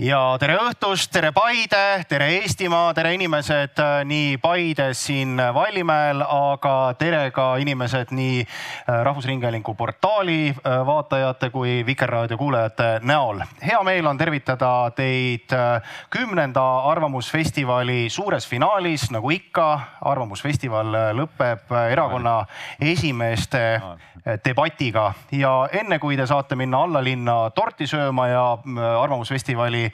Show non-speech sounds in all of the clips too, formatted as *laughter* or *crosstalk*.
ja tere õhtust, tere Paide, tere Eestimaa, tere inimesed äh, nii Paides siin Vallimäel, aga tere ka inimesed nii äh, Rahvusringhäälingu portaali äh, vaatajate kui Vikerraadio kuulajate näol. hea meel on tervitada teid kümnenda Arvamusfestivali suures finaalis, nagu ikka. arvamusfestival lõpeb erakonna esimeeste debatiga ja enne kui te saate minna allalinna torti sööma ja Arvamusfestivali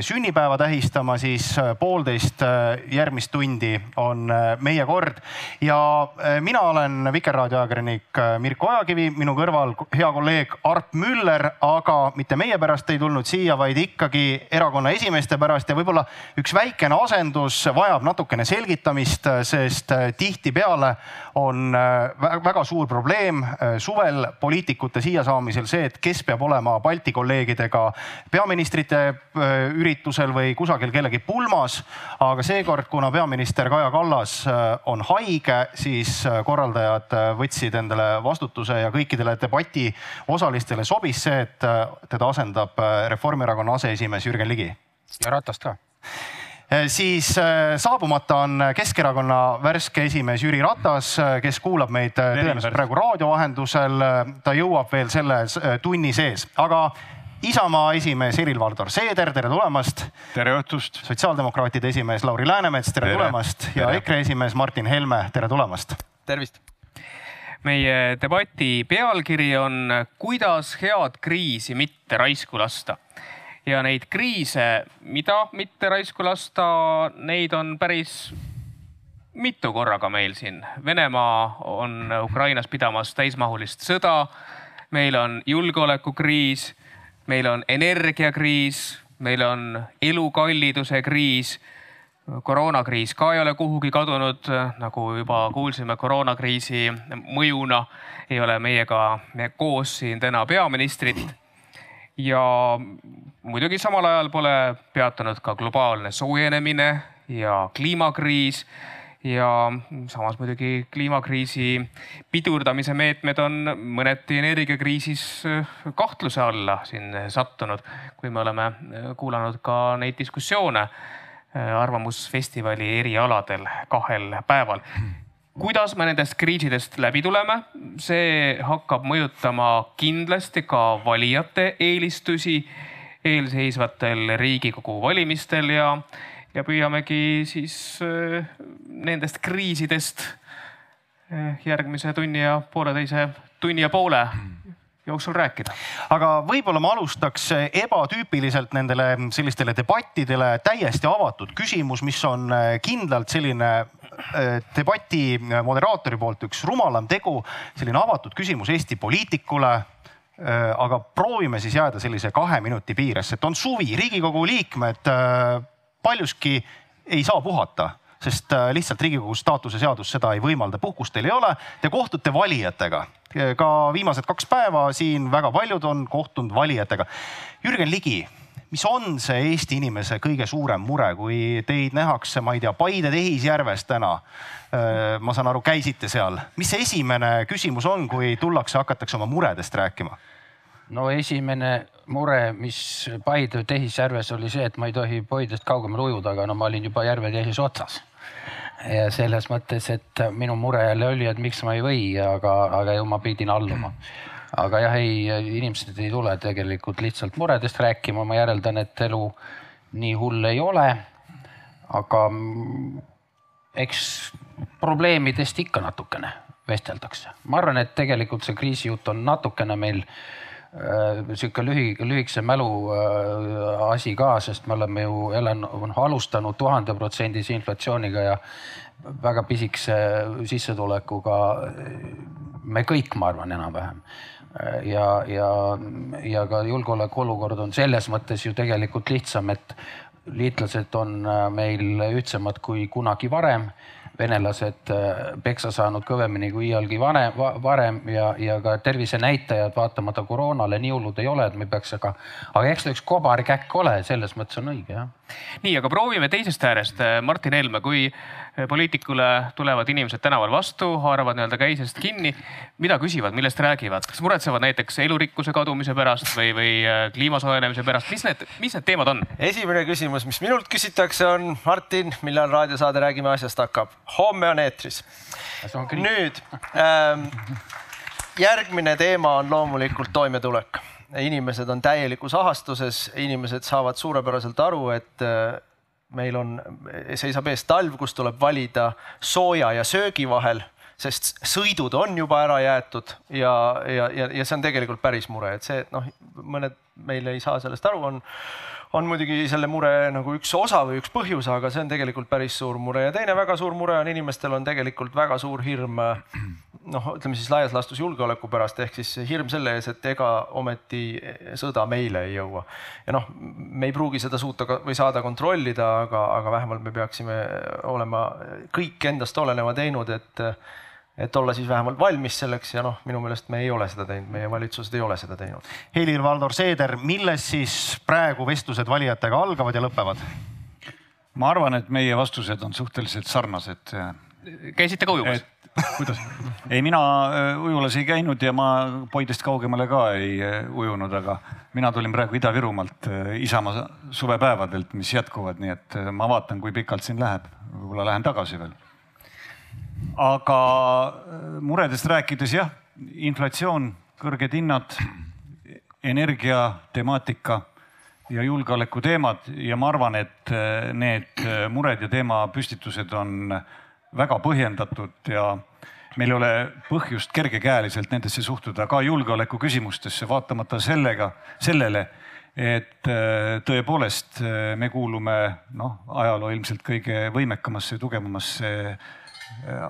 sünnipäeva tähistama, siis äh, poolteist äh, järgmist tundi on meie kord. ja mina olen Vikerraadio ajakirjanik Mirko Ojakivi, minu kõrval hea kolleeg Art Müller, aga mitte meie pärast ei tulnud siia, vaid ikkagi erakonna esimeeste pärast ja võib-olla üks väikene asendus vajab natukene selgitamist, sest tihtipeale on väga suur probleem suvel poliitikute siia saamisel see, et kes peab olema Balti kolleegidega peaministrite Äh, üritusel või kusagil kellegi pulmas. aga seekord, kuna peaminister Kaja Kallas äh, on haige, siis äh, korraldajad võtsid endale vastutuse ja kõikidele debati osalistele sobis see, et teda asendab Reformierakonna aseesimees Jürgen Ligi. ja Ratast ka siis saabumata on Keskerakonna värske esimees Jüri Ratas, kes kuulab meid tõenäoliselt praegu raadio vahendusel. ta jõuab veel selle tunni sees, aga Isamaa esimees Helir-Valdor Seeder, tere tulemast. tere õhtust. sotsiaaldemokraatide esimees Lauri Läänemets, tere, tere. tulemast ja tere. EKRE esimees Martin Helme, tere tulemast. tervist. meie debati pealkiri on kuidas head kriisi mitte raisku lasta ja neid kriise, mida mitte raisku lasta, neid on päris mitu korraga meil siin. Venemaa on Ukrainas pidamas täismahulist sõda. meil on julgeolekukriis meil on energiakriis, meil on elukalliduse kriis. koroonakriis ka ei ole kuhugi kadunud, nagu juba kuulsime, koroonakriisi mõjuna ei ole meiega me koos siin täna peaministrit. ja muidugi samal ajal pole peatunud ka globaalne soojenemine ja kliimakriis ja samas muidugi kliimakriisi pidurdamise meetmed on mõneti energiakriisis äh, kahtluse alla siin sattunud, kui me oleme äh, kuulanud ka neid diskussioone äh, Arvamusfestivali erialadel kahel päeval. kuidas me nendest kriisidest läbi tuleme, see hakkab mõjutama kindlasti ka valijate eelistusi eelseisvatel Riigikogu valimistel ja ja püüamegi siis äh, nendest kriisidest äh, järgmise tunni ja pooleteise tunni ja poole jooksul rääkida. aga võib-olla ma alustaks ebatüüpiliselt nendele sellistele debattidele. Täiesti avatud küsimus, mis on äh, kindlalt selline debati moderaatori poolt üks rumalam tegu, selline avatud küsimus Eesti poliitikule. Aga proovime siis jääda sellise kahe minuti piiresse, et on suvi, Riigikogu liikmed paljuski ei saa puhata sest äh, lihtsalt Riigikogu staatuse seadus seda ei võimalda, puhkust teil ei ole. Te kohtute valijatega, ka viimased kaks päeva siin väga paljud on kohtunud valijatega. Jürgen Ligi, mis on see Eesti inimese kõige suurem mure, kui teid nähakse, ma ei tea, Paide tehisjärves täna? Äh, ma saan aru, käisite seal, mis see esimene küsimus on, kui tullakse, hakatakse oma muredest rääkima? No esimene mure, mis Paide tehisjärves oli see, et ma ei tohi Paidest kaugemal ujuda, aga no ma olin juba järve teises otsas. ja selles mõttes, et minu mure jälle oli, et miks ma ei või, aga, aga ju ma pidin alluma. aga jah, ei, inimesed ei tule tegelikult lihtsalt muredest rääkima, ma järeldan, et elu nii hull ei ole. aga eks probleemidest ikka natukene vesteldakse. ma arvan, et tegelikult see kriisijutt on natukene meil sihuke lühi, lühikese mälu äh, asi ka, sest me oleme ju elanud, alustanud tuhandeprotsendise inflatsiooniga ja väga pisikese sissetulekuga. me kõik, ma arvan, enam-vähem ja, ja, ja ka julgeolekuolukord on selles mõttes ju tegelikult lihtsam, et liitlased on äh, meil ühtsemad kui kunagi varem venelased äh, peksa saanud kõvemini kui iialgi vanem, varem ja, ja ka tervisenäitajad vaatamata koroonale nii hullud ei ole, et me peaks, aga, aga eks ta üks kobarkäkk ole, selles mõttes on õige jah nii, aga proovime teisest äärest. Martin Helme, kui poliitikule tulevad inimesed tänaval vastu, haaravad nii-öelda käisest kinni, mida küsivad, millest räägivad, kas muretsevad näiteks elurikkuse kadumise pärast või, või äh, kliima soojenemise pärast, mis need, mis need teemad on? esimene küsimus, mis minult küsitakse, on Martin, millal raadiosaade Räägime asjast hakkab? homme on eetris. nüüd ähm, järgmine teema on loomulikult toimetulek. inimesed on täielikus ahastuses, inimesed saavad suurepäraselt aru, et äh, meil on, seisab ees talv, kus tuleb valida sooja ja söögi vahel, sest sõidud on juba ära jäetud ja, ja, ja, ja see on tegelikult päris mure, et see, et noh, mõned meil ei saa sellest aru, on on muidugi selle mure nagu üks osa või üks põhjus, aga see on tegelikult päris suur mure. Ja teine väga suur mure on inimestel on tegelikult väga suur hirm noh, ütleme siis laias laastus julgeoleku pärast ehk siis hirm selle ees, et ega ometi sõda meile ei jõua. ja noh, me ei pruugi seda suuta või saada kontrollida, aga, aga vähemalt me peaksime olema kõik endast oleneva teinud, et et olla siis vähemalt valmis selleks ja noh, minu meelest me ei ole seda teinud, meie valitsused ei ole seda teinud. Helir-Valdor Seeder, milles siis praegu vestlused valijatega algavad ja lõpevad? ma arvan, et meie vastused on suhteliselt sarnased. käisite ka ujumas? Kuidas? ei, mina äh, ujulas ei käinud ja ma Poidest kaugemale ka ei äh, ujunud, aga mina tulin praegu Ida-Virumaalt äh, Isamaa suvepäevadelt, mis jätkuvad, nii et ma vaatan, kui pikalt siin läheb. võib-olla lähen tagasi veel aga muredest rääkides jah, inflatsioon, kõrged hinnad, energiatemaatika ja julgeoleku teemad ja ma arvan, et need mured ja teemapüstitused on väga põhjendatud ja meil ei ole põhjust kergekäeliselt nendesse suhtuda, ka julgeoleku küsimustesse, vaatamata sellega, sellele, et tõepoolest me kuulume noh, ajaloo ilmselt kõige võimekamasse, tugevamasse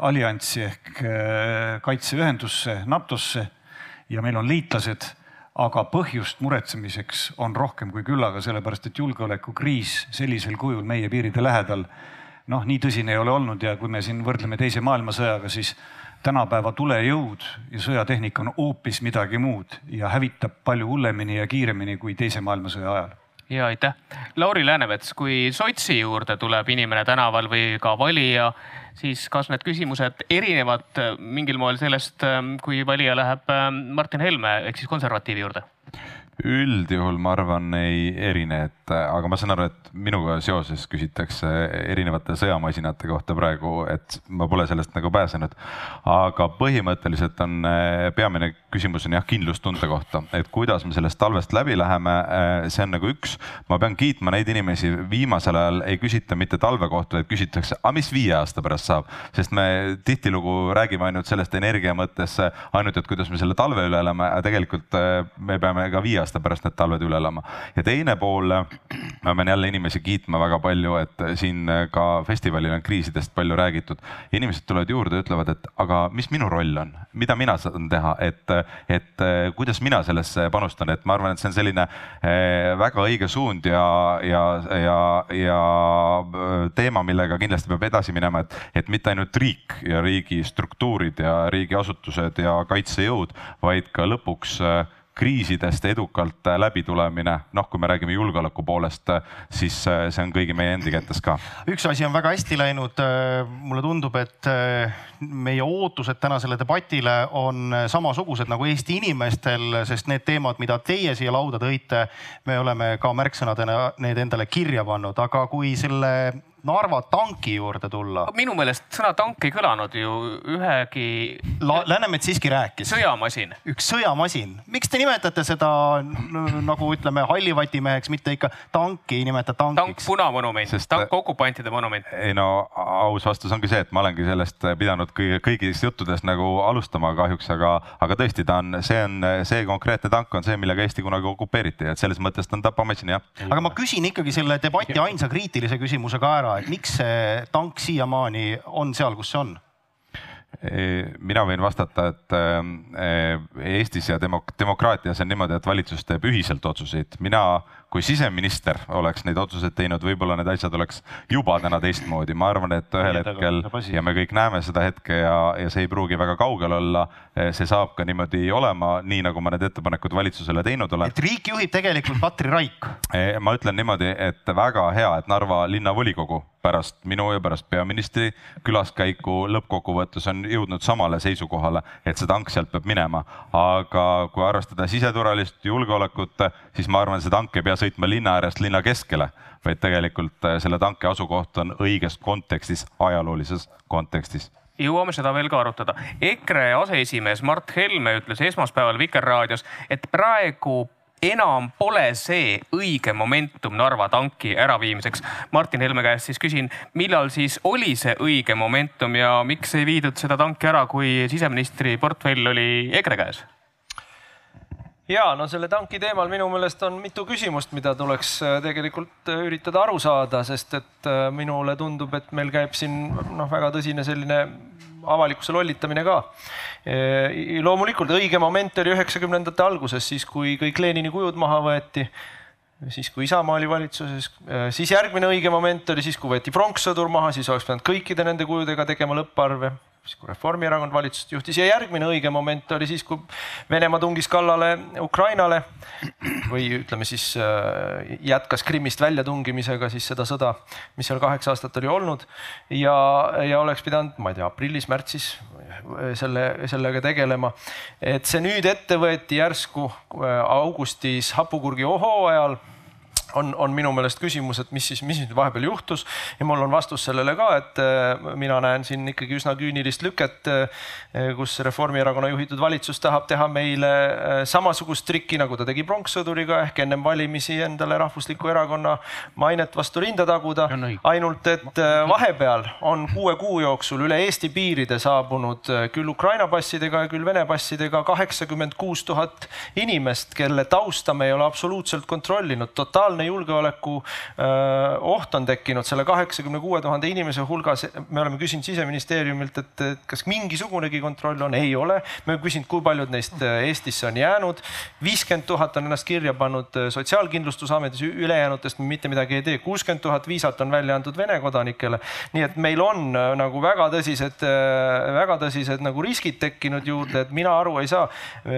allianssi ehk äh, kaitseühendusse, NATO-sse ja meil on liitlased, aga põhjust muretsemiseks on rohkem kui küllaga, sellepärast et julgeolekukriis sellisel kujul meie piiride lähedal noh, nii tõsine ei ole olnud ja kui me siin võrdleme teise maailmasõjaga, siis tänapäeva tulejõud ja sõjatehnika on hoopis midagi muud ja hävitab palju hullemini ja kiiremini kui teise maailmasõja ajal ja aitäh. Lauri Läänemets, kui sotsi juurde tuleb inimene tänaval või ka valija, siis kas need küsimused erinevad mingil moel sellest, kui valija läheb ähm, Martin Helme ehk siis konservatiivi juurde? Üldjuhul ma arvan, ei erine, et aga ma saan aru, et minuga seoses küsitakse erinevate sõjamasinate kohta praegu, et ma pole sellest nagu pääsenud. aga põhimõtteliselt on eh, peamine küsimus on jah kindlustunde kohta, et kuidas me sellest talvest läbi läheme. Eh, see on nagu üks, ma pean kiitma neid inimesi, viimasel ajal ei küsita mitte talve kohta, vaid küsitakse, aga mis viie aasta pärast saab, sest me tihtilugu räägime ainult sellest energia mõttes ainult, et kuidas me selle talve üle elame, aga tegelikult eh, me peame ka viie aasta pärast need talved üle elama. ja teine pool, ma pean jälle inimesi kiitma väga palju, et siin ka festivalil on kriisidest palju räägitud. inimesed tulevad juurde ütlevad, et aga mis minu roll on, mida mina saan teha, et, et kuidas mina sellesse panustan, et ma arvan, et see on selline eh, väga õige suund ja, ja, ja, ja teema, millega kindlasti peab edasi minema, et, et mitte ainult riik ja riigi struktuurid ja riigiasutused ja kaitsejõud, vaid ka lõpuks kriisidest edukalt äh, läbitulemine, noh, kui me räägime julgeoleku poolest, äh, siis äh, see on kõigi meie endi kätes ka. üks asi on väga hästi läinud. mulle tundub, et meie ootused tänasele debatile on samasugused nagu Eesti inimestel, sest need teemad, mida teie siia lauda tõite, me oleme ka märksõnadena need endale kirja pannud, aga kui selle Narva tanki juurde tulla. minu meelest sõna tank ei kõlanud ju ühegi La. Läänemets siiski rääkis. sõjamasin. üks sõjamasin. miks te nimetate seda nagu ütleme hallivatimeheks, mitte ikka tanki ei nimeta tankiks? tank punamonument, tank okupantide monument. ei no aus vastus ongi see, et ma olengi sellest pidanud kõige, kõigis juttudes nagu alustama kahjuks, aga, aga tõesti, ta on, see on see konkreetne tank on see, millega Eesti kunagi okupeeriti, et selles mõttes ta on tapamasin jah. aga ma küsin ikkagi selle debati ainsa kriitilise küsimuse ka ära, et miks see tank siiamaani on seal, kus see on? mina võin vastata, et äh, Eestis ja demok-, demokraatias on niimoodi, et valitsus teeb ühiselt otsuseid. mina kui siseminister oleks neid otsuseid teinud, võib-olla need asjad oleks juba täna teistmoodi. ma arvan, et ühel hetkel ja me kõik näeme seda hetke ja, ja see ei pruugi väga kaugel olla. see saab ka niimoodi olema, nii nagu ma need ettepanekud valitsusele teinud olen. et riiki juhib tegelikult Katri Raik. ma ütlen niimoodi, et väga hea, et Narva linnavolikogu pärast minu ja pärast peaministri külaskäiku lõppkokkuvõttes on jõudnud samale seisukohale, et see tank sealt peab minema. aga kui arvestada siseturvalist julgeolekut, siis ma arvan, see tank ei pea sõitma linna äärest linna keskele, vaid tegelikult äh, selle tanki asukoht on õiges kontekstis, ajaloolises kontekstis jõuame seda veel ka arutada. EKRE aseesimees Mart Helme ütles esmaspäeval Vikerraadios, et praegu enam pole see õige momentum Narva tanki äraviimiseks. Martin Helme käest siis küsin, millal siis oli see õige momentum ja miks ei viidud seda tanki ära, kui siseministri portfell oli EKRE käes? Ja no selle tanki teemal minu meelest on mitu küsimust, mida tuleks äh, tegelikult äh, üritada aru saada, sest et äh, minule tundub, et meil käib siin noh, väga tõsine selline avalikkuse lollitamine ka. loomulikult õige moment oli üheksakümnendate alguses, siis kui kõik Lenini kujud maha võeti siis kui Isamaa oli valitsuses, siis järgmine õige moment oli siis, kui võeti pronkssõdur maha, siis oleks pidanud kõikide nende kujudega tegema lõpparve siis kui Reformierakond valitsust juhtis. Ja järgmine õige moment oli siis, kui Venemaa tungis kallale Ukrainale või ütleme siis äh, jätkas Krimmist väljatungimisega siis seda sõda, mis seal kaheksa aastat oli olnud. Ja, ja oleks pidanud, ma ei tea, aprillis-märtsis selle, sellega tegelema. et see nüüd ette võeti järsku äh, augustis hapukurgi hooajal on, on minu meelest küsimus, et mis siis, mis nüüd vahepeal juhtus. Ja mul on vastus sellele ka, et äh, mina näen siin ikkagi üsna küünilist lüket, äh, kus Reformierakonna juhitud valitsus tahab teha meile äh, samasugust trikki, nagu ta tegi pronkssõduriga ehk ennem valimisi endale rahvusliku erakonna mainet vastu rinda taguda. ainult et vahepeal on kuue kuu jooksul üle Eesti piiride saabunud küll Ukraina passidega, küll Vene passidega kaheksakümmend kuus tuhat inimest, kelle tausta me ei ole absoluutselt kontrollinud, totaalne reaalne julgeoleku öö, oht on tekkinud selle kaheksakümne kuue tuhande inimese hulgas. me oleme küsinud siseministeeriumilt, et, kas mingisugunegi kontroll on, ei ole. me oleme küsinud, kui paljud neist Eestisse on jäänud. viiskümmend tuhat on ennast kirja pannud Sotsiaalkindlustusametis, ülejäänutest me mitte midagi ei tee. kuuskümmend tuhat viisat on välja antud Vene kodanikele. nii et meil on nagu väga tõsised, väga tõsised nagu riskid tekkinud juurde, et mina aru ei saa,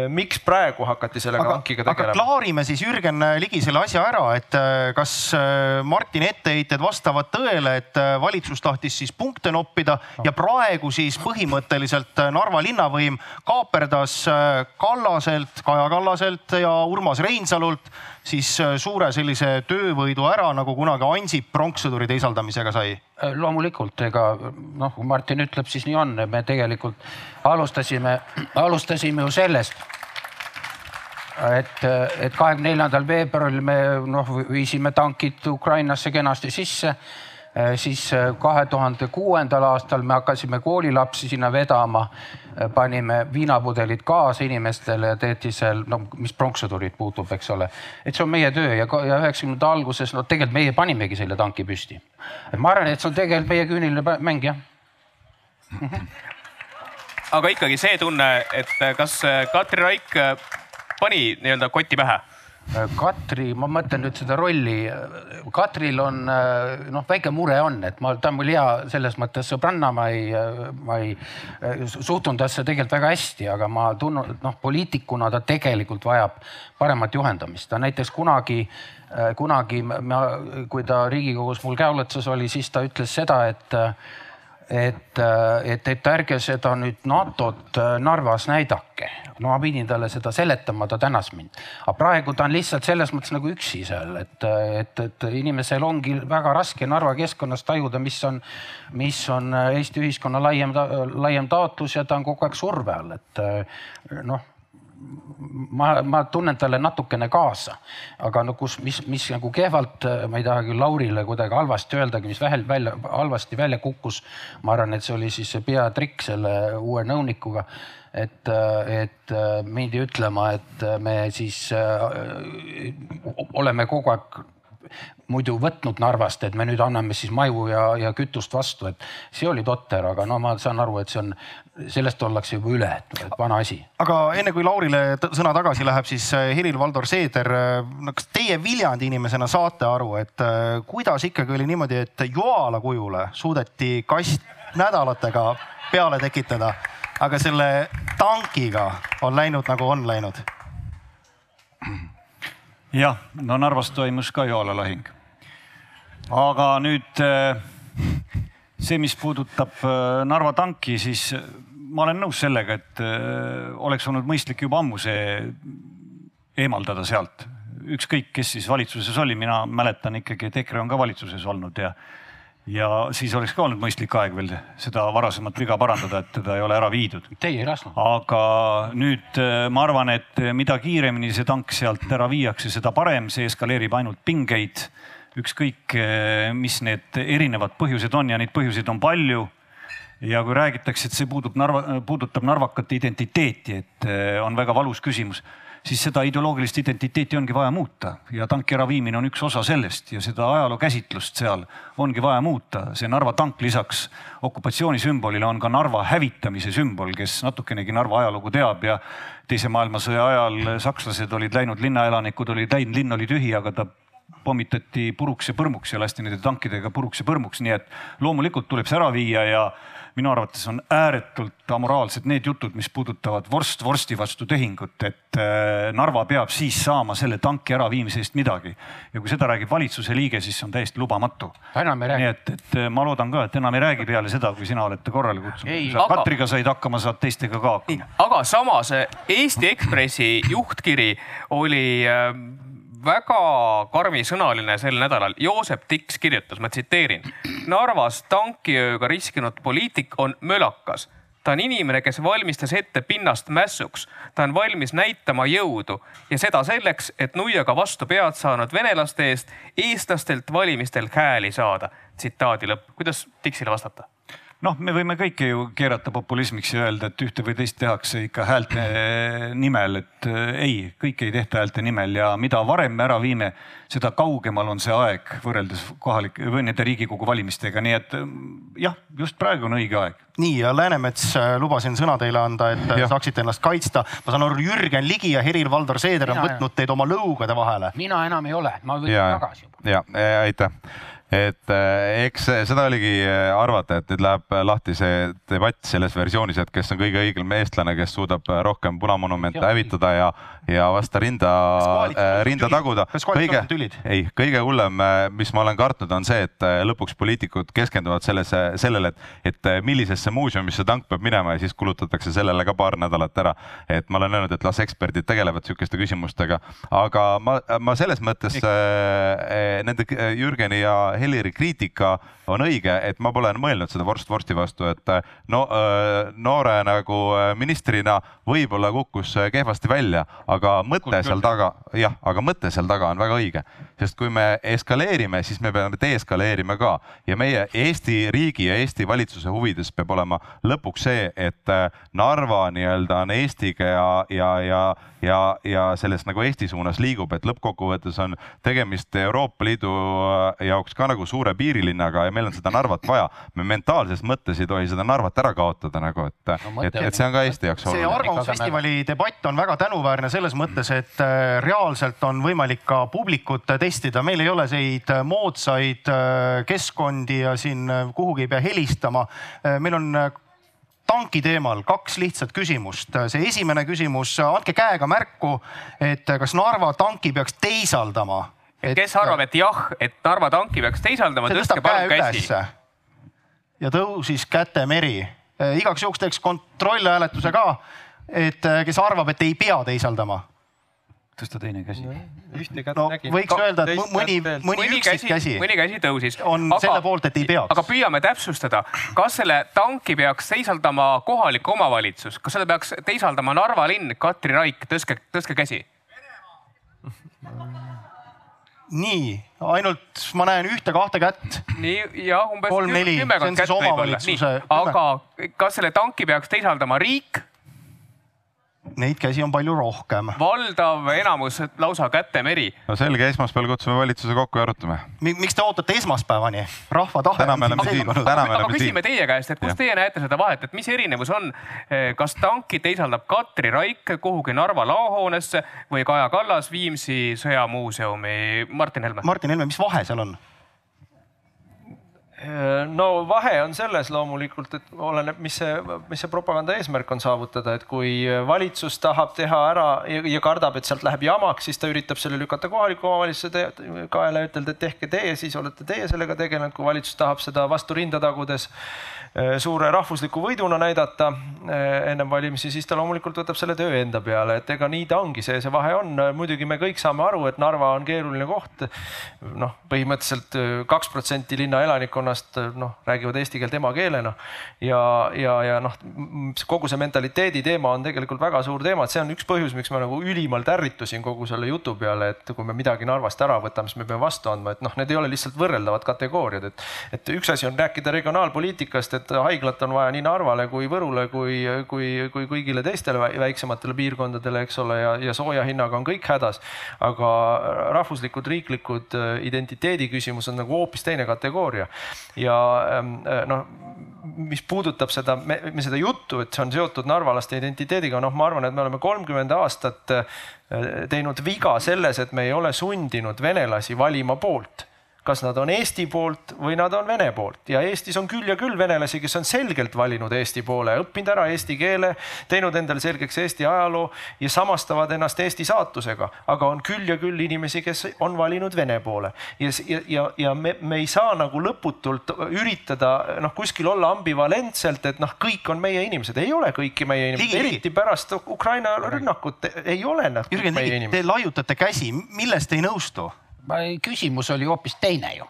miks praegu hakati selle hankiga tegelema. aga klaarime siis Jürgen Ligi selle asja ära, et et äh, kas äh, Martini etteheited vastavad tõele, et äh, valitsus tahtis siis punkte noppida ja praegu siis põhimõtteliselt Narva linnavõim kaaperdas Kallaselt, Kaja Kallaselt ja Urmas Reinsalult siis suure sellise töövõidu ära, nagu kunagi Ansip pronkssõduri teisaldamisega sai? loomulikult, ega noh, kui Martin ütleb, siis nii on, me tegelikult alustasime, *clears throat* alustasime ju sellest et, et kahekümne neljandal veebruaril me noh, viisime tankid Ukrainasse kenasti sisse siis kahe tuhande kuuendal aastal me hakkasime koolilapsi sinna vedama, panime viinapudelid kaasa inimestele ja tehti seal, no mis pronkssõdurit puutub, eks ole. et see on meie töö ja, üheksakümnendate alguses, no tegelikult meie panimegi selle tanki püsti. et ma arvan, et see on tegelikult meie küüniline mäng, jah aga ikkagi see tunne, et kas Katri Raik pani nii-öelda koti pähe? Katri, ma mõtlen nüüd seda rolli. Katril on noh, väike mure on, et ma, ta on mul hea selles mõttes sõbranna, ma ei, ma ei suhtun tasse tegelikult väga hästi, aga ma tunnen, noh, poliitikuna ta tegelikult vajab paremat juhendamist. ta näiteks kunagi, kunagi ma, kui ta Riigikogus mul käeulatusas oli, siis ta ütles seda, et et, et, et ärge seda nüüd NATO-t Narvas näidake no ma pidin talle seda seletama, ta tänas mind. aga praegu ta on lihtsalt selles mõttes nagu üksi seal, et, et, et inimesel ongi väga raske Narva keskkonnas tajuda, mis on, mis on Eesti ühiskonna laiem, laiem taotlus ja ta on kogu aeg surve all, et noh ma, ma tunnen talle natukene kaasa, aga no kus, mis, mis nagu kehvalt, ma ei taha küll Laurile kuidagi halvasti öeldagi, mis vähel välja, halvasti välja kukkus. ma arvan, et see oli siis see peatrikk selle uue nõunikuga et, et mindi ütlema, et me siis äh, oleme kogu aeg muidu võtnud Narvast, et me nüüd anname siis maju ja, ja kütust vastu, et see oli totter, aga no ma saan aru, et see on, sellest ollakse juba üle, et vana asi. aga enne kui Laurile sõna tagasi läheb, siis äh, Helir-Valdor Seeder, no kas teie Viljandi inimesena saate aru, et kuidas ikkagi oli niimoodi, et Joala kujule suudeti kast nädalatega peale tekitada, aga selle tankiga on läinud nagu on läinud jah, no Narvas toimus ka joolalahing. aga nüüd äh, see, mis puudutab äh, Narva tanki, siis äh, ma olen nõus sellega, et oleks olnud mõistlik juba ammu see eemaldada sealt. ükskõik, kes siis valitsuses oli, mina mäletan ikkagi, et EKRE on ka valitsuses olnud ja ja siis oleks ka olnud mõistlik aeg veel seda varasemat viga parandada, et teda ei ole ära viidud. Teie ei lasknud. aga nüüd äh, ma arvan, et mida kiiremini see tank sealt ära viiakse, seda parem, see eskaleerib ainult pingeid. ükskõik, äh, mis need erinevad põhjused on ja neid põhjuseid on palju. ja kui räägitakse, et see puudutab Narva, puudutab narvakate identiteeti, et äh, on väga valus küsimus siis seda ideoloogilist identiteeti ongi vaja muuta ja tanki äraviimine on üks osa sellest ja seda ajaloo käsitlust seal ongi vaja muuta. see Narva tank lisaks okupatsioonisümbolile on ka Narva hävitamise sümbol, kes natukenegi Narva ajalugu teab ja teise maailmasõja ajal sakslased olid läinud, linnaelanikud olid läinud, linn oli tühi, aga ta pommitati puruks ja põrmuks ja lasti nende tankidega puruks ja põrmuks, nii et loomulikult tuleb see ära viia ja minu arvates on ääretult amoraalsed need jutud, mis puudutavad vorst vorsti vastu tehingut, et äh, Narva peab siis saama selle tanki äraviimise eest midagi. ja kui seda räägib valitsuse liige, siis see on täiesti lubamatu. nii et, et äh, ma loodan ka, et enam ei räägi peale seda, kui sina oled ta korrale kutsunud. Aga... Katriga said hakkama, saad teistega ka hakkama. aga samas Eesti Ekspressi juhtkiri oli äh, väga karmisõnaline sel nädalal. Joosep Tiks kirjutas, ma tsiteerin. Narvas tankiööga riskinud poliitik on mölakas. ta on inimene, kes valmistas ette pinnast mässuks. ta on valmis näitama jõudu ja seda selleks, et nuiaga vastu pead saanud venelaste eest eestlastelt valimistel hääli saada. tsitaadi lõpp. kuidas Tiksile vastata? Noh, me võime kõike ju keerata populismiks ja öelda, et ühte või teist tehakse ikka häälte nimel, et äh, ei, kõike ei tehta häälte nimel ja mida varem me ära viime, seda kaugemal on see aeg võrreldes kohalike või nende Riigikogu valimistega, nii et äh, jah, just praegu on õige aeg. nii ja Läänemets, äh, lubasin sõna teile anda, et ja. saaksite ennast kaitsta. ma saan aru, Jürgen Ligi ja Helir-Valdor Seeder on võtnud teid oma lõugade vahele. mina enam ei ole, ma võtan tagasi juba. ja, aitäh et äh, eks seda oligi äh, arvata, et nüüd läheb lahti see debatt selles versioonis, et kes on kõige õigem eestlane, kes suudab äh, rohkem punamonumente hävitada ja, ja vasta rinda, rinda taguda. kõige, ei, kõige hullem, mis ma olen kartnud, on see, et lõpuks poliitikud keskenduvad sellesse, sellele, et, et millisesse muuseumisse tank peab minema ja siis kulutatakse sellele ka paar nädalat ära. et ma olen öelnud, et las eksperdid tegelevad sihukeste küsimustega, aga ma, ma selles mõttes äh, nende Jürgeni ja Heliri kriitika on õige, et ma pole mõelnud seda vorst vorsti vastu, et no noore nagu ministrina võib-olla kukkus kehvasti välja, aga mõte seal taga, jah, aga mõte seal taga on väga õige, sest kui me eskaleerime, siis me peame deeskaleerima ka. Ja meie Eesti riigi ja Eesti valitsuse huvides peab olema lõpuks see, et Narva nii-öelda on Eestiga ja, ja, ja, ja, ja selles nagu Eesti suunas liigub, et lõppkokkuvõttes on tegemist Euroopa Liidu jaoks ka nagu suure piirilinnaga ja meil on seda Narvat vaja. me mentaalses mõttes ei tohi seda Narvat ära kaotada nagu, et no,, et, et see on ka Eesti jaoks oluline. see Arvamusfestivali debatt on väga tänuväärne selles mõttes, et äh, reaalselt on võimalik ka publikut testida, meil ei ole neid moodsaid äh, keskkondi ja siin äh, kuhugi ei pea helistama. meil on tanki teemal kaks lihtsat küsimust. see esimene küsimus, andke käega märku, et kas Narva tanki peaks teisaldama et kes arvab, et jah, et Narva tanki peaks teisaldama, tõstke palun käsi. ja tõusis käte meri. Eh, igaks juhuks teeks kontrollhääletuse ka, et eh, kes arvab, et ei pea teisaldama tõsta teine käsi. ühte kätt no, nägin. võiks öelda, et mõni, mõni, mõni üksikkäsi käsi, mõni käsi tõusis. on aga, selle poolt, et ei peaks. aga püüame täpsustada, kas selle tanki peaks teisaldama kohalik omavalitsus, kas selle peaks teisaldama Narva linn, Katri Raik, tõstke, tõstke käsi *laughs* nii, ainult ma näen ühte-kahte kätt. nii jah, umbes kolm-neli, see on siis omavalitsuse. aga kas selle tanki peaks teisaldama riik? Neid käsi on palju rohkem. valdav enamus lausa kätemeri. no selge, esmaspäeval kutsume valitsuse kokku ja arutame. miks te ootate esmaspäevani? rahva tahe. täna me oleme siin, täna me oleme siin. küsime teie käest, et kus teie näete seda vahet, et mis erinevus on, kas tanki teisaldab Katri Raik kuhugi Narva laohoonesse või Kaja Kallas Viimsi sõjamuuseumi? Martin Helme. Martin Helme, mis vahe seal on? No vahe on selles loomulikult, et oleneb, mis see, mis see propaganda eesmärk on saavutada, et kui valitsus tahab teha ära ja, ja kardab, et sealt läheb jamaks, siis ta üritab selle lükata kohaliku omavalitsuse kaela ja ütelda, et tehke teie, siis olete teie sellega tegelenud. kui valitsus tahab seda vastu rinda tagudes suure rahvusliku võiduna näidata ennem valimisi, siis ta loomulikult võtab selle töö enda peale, et ega nii ta ongi, see, see vahe on. muidugi me kõik saame aru, et Narva on keeruline koht. noh, põhimõtteliselt kaks protsenti linna elanikkonnast noh, räägivad eesti keelt emakeelena ja, ja, ja noh, kogu see mentaliteedi teema on tegelikult väga suur teema, et see on üks põhjus, miks ma nagu ülimalt ärritusin kogu selle jutu peale, et kui me midagi Narvast ära võtame, siis me peame vastu andma, et noh, need ei ole lihtsalt võrreldavad kategooriad, et, et üks asi on rääkida regionaalpoliitikast, et et haiglat on vaja nii Narvale kui Võrule kui, kui, kui kõigile teistele väiksematele piirkondadele, eks ole, ja, ja sooja hinnaga on kõik hädas. aga rahvuslikud, riiklikud äh, identiteedi küsimus on nagu hoopis teine kategooria. Ja ähm, äh, noh, mis puudutab seda, me seda juttu, et see on seotud narvalaste identiteediga, noh, ma arvan, et me oleme kolmkümmend aastat äh, teinud viga selles, et me ei ole sundinud venelasi valima poolt kas nad on Eesti poolt või nad on Vene poolt. Ja Eestis on küll ja küll venelasi, kes on selgelt valinud Eesti poole, õppinud ära eesti keele, teinud endale selgeks Eesti ajaloo ja samastavad ennast Eesti saatusega, aga on küll ja küll inimesi, kes on valinud Vene poole. Ja, ja, ja, ja me, me ei saa nagu lõputult üritada noh, kuskil olla ambivalentselt, et noh, kõik on meie inimesed, ei ole kõiki meie inimesed, eriti pärast Ukraina rünnakut. Ei ole nad kõik Jürgen, meie inimesed. Te laiutate käsi, milles te ei nõustu? Küsimus oli hoopis teine ju.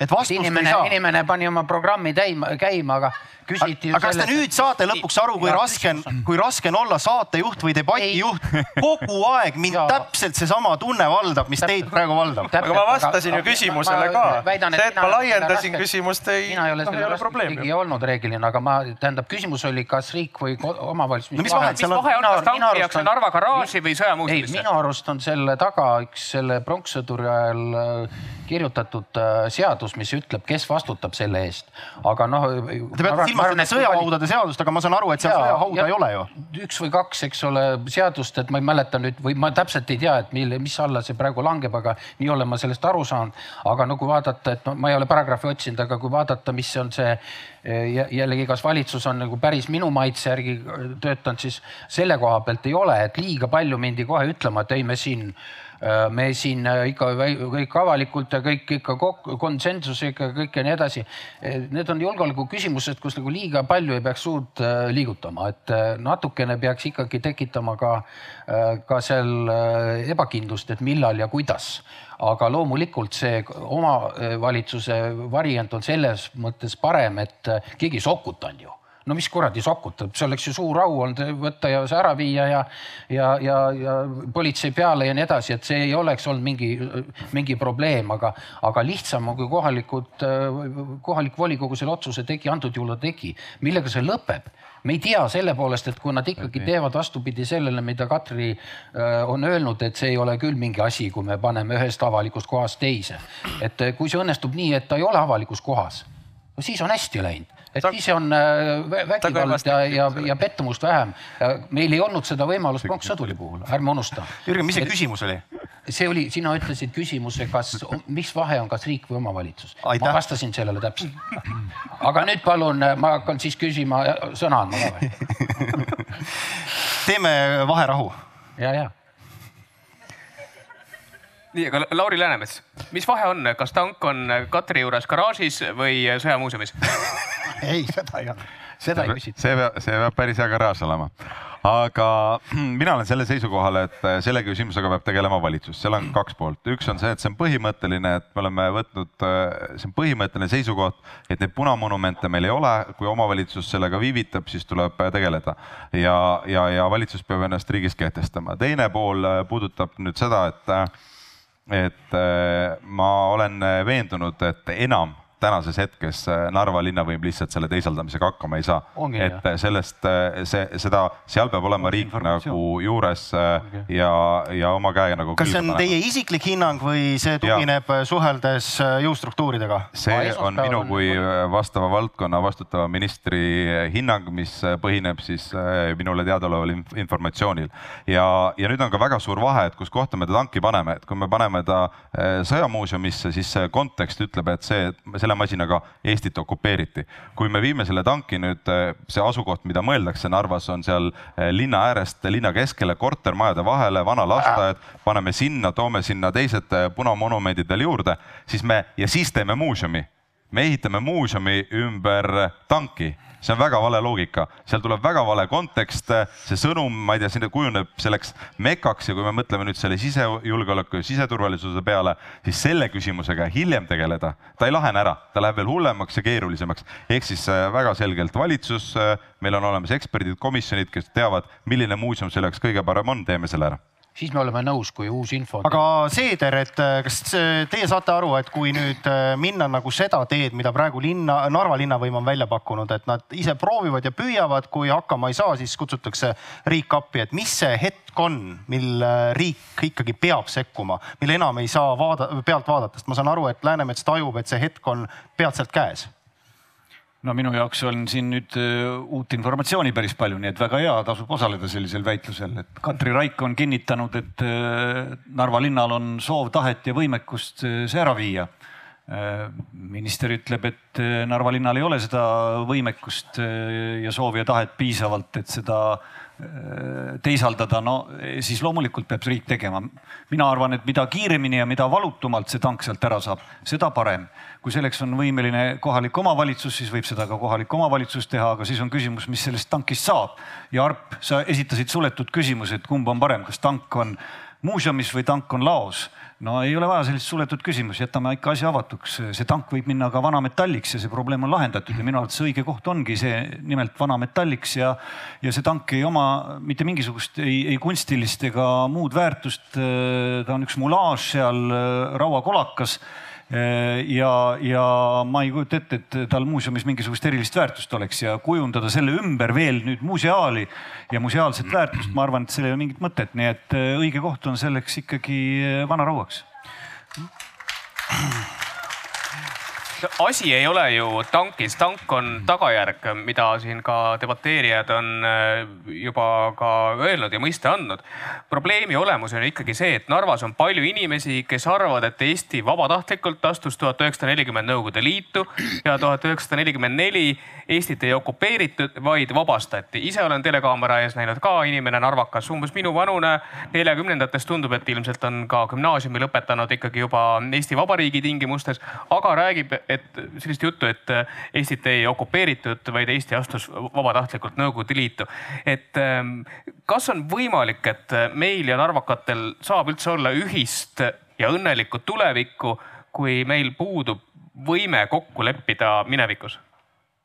et vastust inimene, ei saa. inimene pani oma programmi täima, käima, aga küsiti ju aga kas te nüüd saate lõpuks aru, kui raske on, kui raske on olla saatejuht või debatijuht? *laughs* kogu aeg mind ja. täpselt seesama tunne valdab, mis teid praegu valdab. aga ma vastasin ju küsimusele ka. see, et ma laiendasin küsimust, ei, mina ei ole no, selle probleemi olnud reeglina, aga ma, tähendab, küsimus oli, kas riik või omavalitsus. no mis vahe seal on? kas tanki viiakse Narva garaaži või sõjamuuseumisse? ei, minu arust on selle taga üks selle pronkssõduri ajal äh, kirjutatud äh, seadus, mis ütleb, kes vastutab selle eest. aga noh. Te peate silmas seda sõjahaudade seadust, aga ma saan aru, et seal sõjahauda ei ole ju. üks või kaks, eks ole, seadust, et ma ei mäleta nüüd või ma täpselt ei tea, et mille, mis alla see praegu langeb, aga nii olen ma sellest aru saanud. aga no kui vaadata, et no, ma ei ole paragrahvi otsinud, aga kui vaadata, mis on see jällegi, kas valitsus on nagu päris minu maitse järgi töötanud, siis selle koha pealt ei ole, et liiga palju mindi kohe ütlema, et ei, me siin me siin äh, ikka kõik avalikult ja kõik ikka konsensusega kõik ja nii edasi. Äh, need on julgeoleku küsimused, kus nagu liiga palju ei peaks suurt liigutama, et natukene peaks ikkagi tekitama ka, ka seal ebakindlust, et millal ja kuidas. Aga loomulikult see omavalitsuse variant on selles mõttes parem, et keegi ei sokutanud ju no mis kuradi sokutab, see oleks ju suur au olnud võtta ja see ära viia ja, ja, ja, ja politsei peale ja nii edasi, et see ei oleks olnud mingi, mingi probleem, aga, aga lihtsam on, kui kohalikud, kohalik volikogu selle otsuse tegi, antud juhul ta tegi. millega see lõpeb? me ei tea selle poolest, et kui nad ikkagi teevad vastupidi sellele, mida Katri äh, on öelnud, et see ei ole küll mingi asi, kui me paneme ühest avalikust kohast teise. et kui see õnnestub nii, et ta ei ole avalikus kohas, no siis on hästi läinud et siis on äh, vägivald ja, ja, ja pettumust vähem. meil ei olnud seda võimalust pronkssõduri puhul, ärme unusta. Jürgen, mis see et, küsimus oli? see oli, sina ütlesid küsimuse, kas, mis vahe on, kas riik või omavalitsus? ma vastasin sellele täpselt. aga nüüd palun, ma hakkan siis küsima, sõna andma ka või? teeme vaherahu. ja, ja nii, aga Lauri Läänemets, mis vahe on, kas tank on Katri juures garaažis või sõjamuuseumis *laughs* ei, seda ei ole, seda ei küsita. see peab, see peab päris hea garaaž olema. aga *clears throat* mina olen selle seisukohal, et selle küsimusega peab tegelema valitsus, seal on kaks poolt, üks on see, et see on põhimõtteline, et me oleme võtnud, see on põhimõtteline seisukoht, et neid punamonumente meil ei ole, kui omavalitsus sellega viivitab, siis tuleb tegeleda ja, ja, ja valitsus peab ennast riigis kehtestama. teine pool puudutab nüüd seda, et et ma olen veendunud, et enam tänases hetkes äh, Narva linnavõim lihtsalt selle teisaldamisega hakkama ei saa. Ongi et äh, sellest see, seda, seal peab olema riik nagu juures ja, ja oma käega nagu. kas see on teie isiklik hinnang või see tugineb ja. suheldes jõustruktuuridega? see on minu kui vastava valdkonna vastutava ministri hinnang, mis põhineb siis minule teadaoleval informatsioonil ja, ja nüüd on ka väga suur vahe, et kus kohta me ta tanki paneme, et kui me paneme ta sõjamuuseumisse, siis see kontekst ütleb, et see, selle masinaga Eestit okupeeriti. kui me viime selle tanki nüüd, see asukoht, mida mõeldakse Narvas, on seal eh, linna äärest linna keskele, kortermajade vahele, vana lasteaed, paneme sinna, toome sinna teised eh, punamonumendid veel juurde, siis me ja siis teeme muuseumi. me ehitame muuseumi ümber tanki see on väga vale loogika, seal tuleb väga vale kontekst, see sõnum, ma ei tea, sinna kujuneb selleks mekaks ja kui me mõtleme nüüd selle sisejulgeoleku ja siseturvalisuse peale, siis selle küsimusega hiljem tegeleda, ta ei lahene ära, ta läheb veel hullemaks ja keerulisemaks. ehk siis äh, väga selgelt valitsus, äh, meil on olemas eksperdid, komisjonid, kes teavad, milline muuseum selleks kõige parem on, teeme selle ära siis me oleme nõus, kui uus info. aga Seeder, et äh, kas äh, teie saate aru, et kui nüüd äh, minna nagu seda teed, mida praegu linna, Narva linnavõim on välja pakkunud, et nad ise proovivad ja püüavad, kui hakkama ei saa, siis kutsutakse riik appi, et mis see hetk on, mil riik ikkagi peab sekkuma, mille enam ei saa vaada, pealt vaadata, sest ma saan aru, et Läänemets tajub, et see hetk on peatselt käes no minu jaoks on siin nüüd äh, uut informatsiooni päris palju, nii et väga hea, tasub osaleda sellisel väitlusel, et Katri Raik on kinnitanud, et äh, Narva linnal on soov, tahet ja võimekust äh, see ära viia. minister ütleb, et Narva linnal ei ole seda võimekust ja soovi ja tahet piisavalt, et seda teisaldada, no siis loomulikult peab riik tegema. mina arvan, et mida kiiremini ja mida valutumalt see tank sealt ära saab, seda parem kui selleks on võimeline kohalik omavalitsus, siis võib seda ka kohalik omavalitsus teha, aga siis on küsimus, mis sellest tankist saab. ja Arp, sa esitasid suletud küsimuse, et kumb on parem, kas tank on muuseumis või tank on laos no ei ole vaja sellist suletud küsimust, jätame ikka asja avatuks. see tank võib minna ka vanametalliks ja see probleem on lahendatud ja minu arvates õige koht ongi see nimelt vanametalliks ja, ja see tank ei oma mitte mingisugust ei, ei kunstilist ega muud väärtust. ta on üks mulaaž seal rauakolakas ja, ja ma ei kujuta ette, et tal muuseumis mingisugust erilist väärtust oleks ja kujundada selle ümber veel nüüd museaali ja museaalset väärtust, ma arvan, et sellel ei ole mingit mõtet, nii et äh, õige koht on selleks ikkagi äh, vanarauaks asi ei ole ju tankis, tank on tagajärg, mida siin ka debateerijad on äh, juba ka öelnud ja mõista andnud. probleemi olemus on ikkagi see, et Narvas on palju inimesi, kes arvavad, et Eesti vabatahtlikult astus tuhat üheksasada nelikümmend Nõukogude Liitu ja tuhat üheksasada nelikümmend neli Eestit ei okupeeritud, vaid vabastati. ise olen telekaamera ees näinud ka inimene narvakas, umbes minu vanune, neljakümnendates tundub, et ilmselt on ka gümnaasiumi lõpetanud ikkagi juba Eesti Vabariigi tingimustes, aga räägib, et sellist juttu, et Eestit ei okupeeritud, vaid Eesti astus vabatahtlikult Nõukogude Liitu. et ähm, kas on võimalik, et meil ja narvakatel saab üldse olla ühist ja õnnelikku tulevikku, kui meil puudub võime kokku leppida minevikus?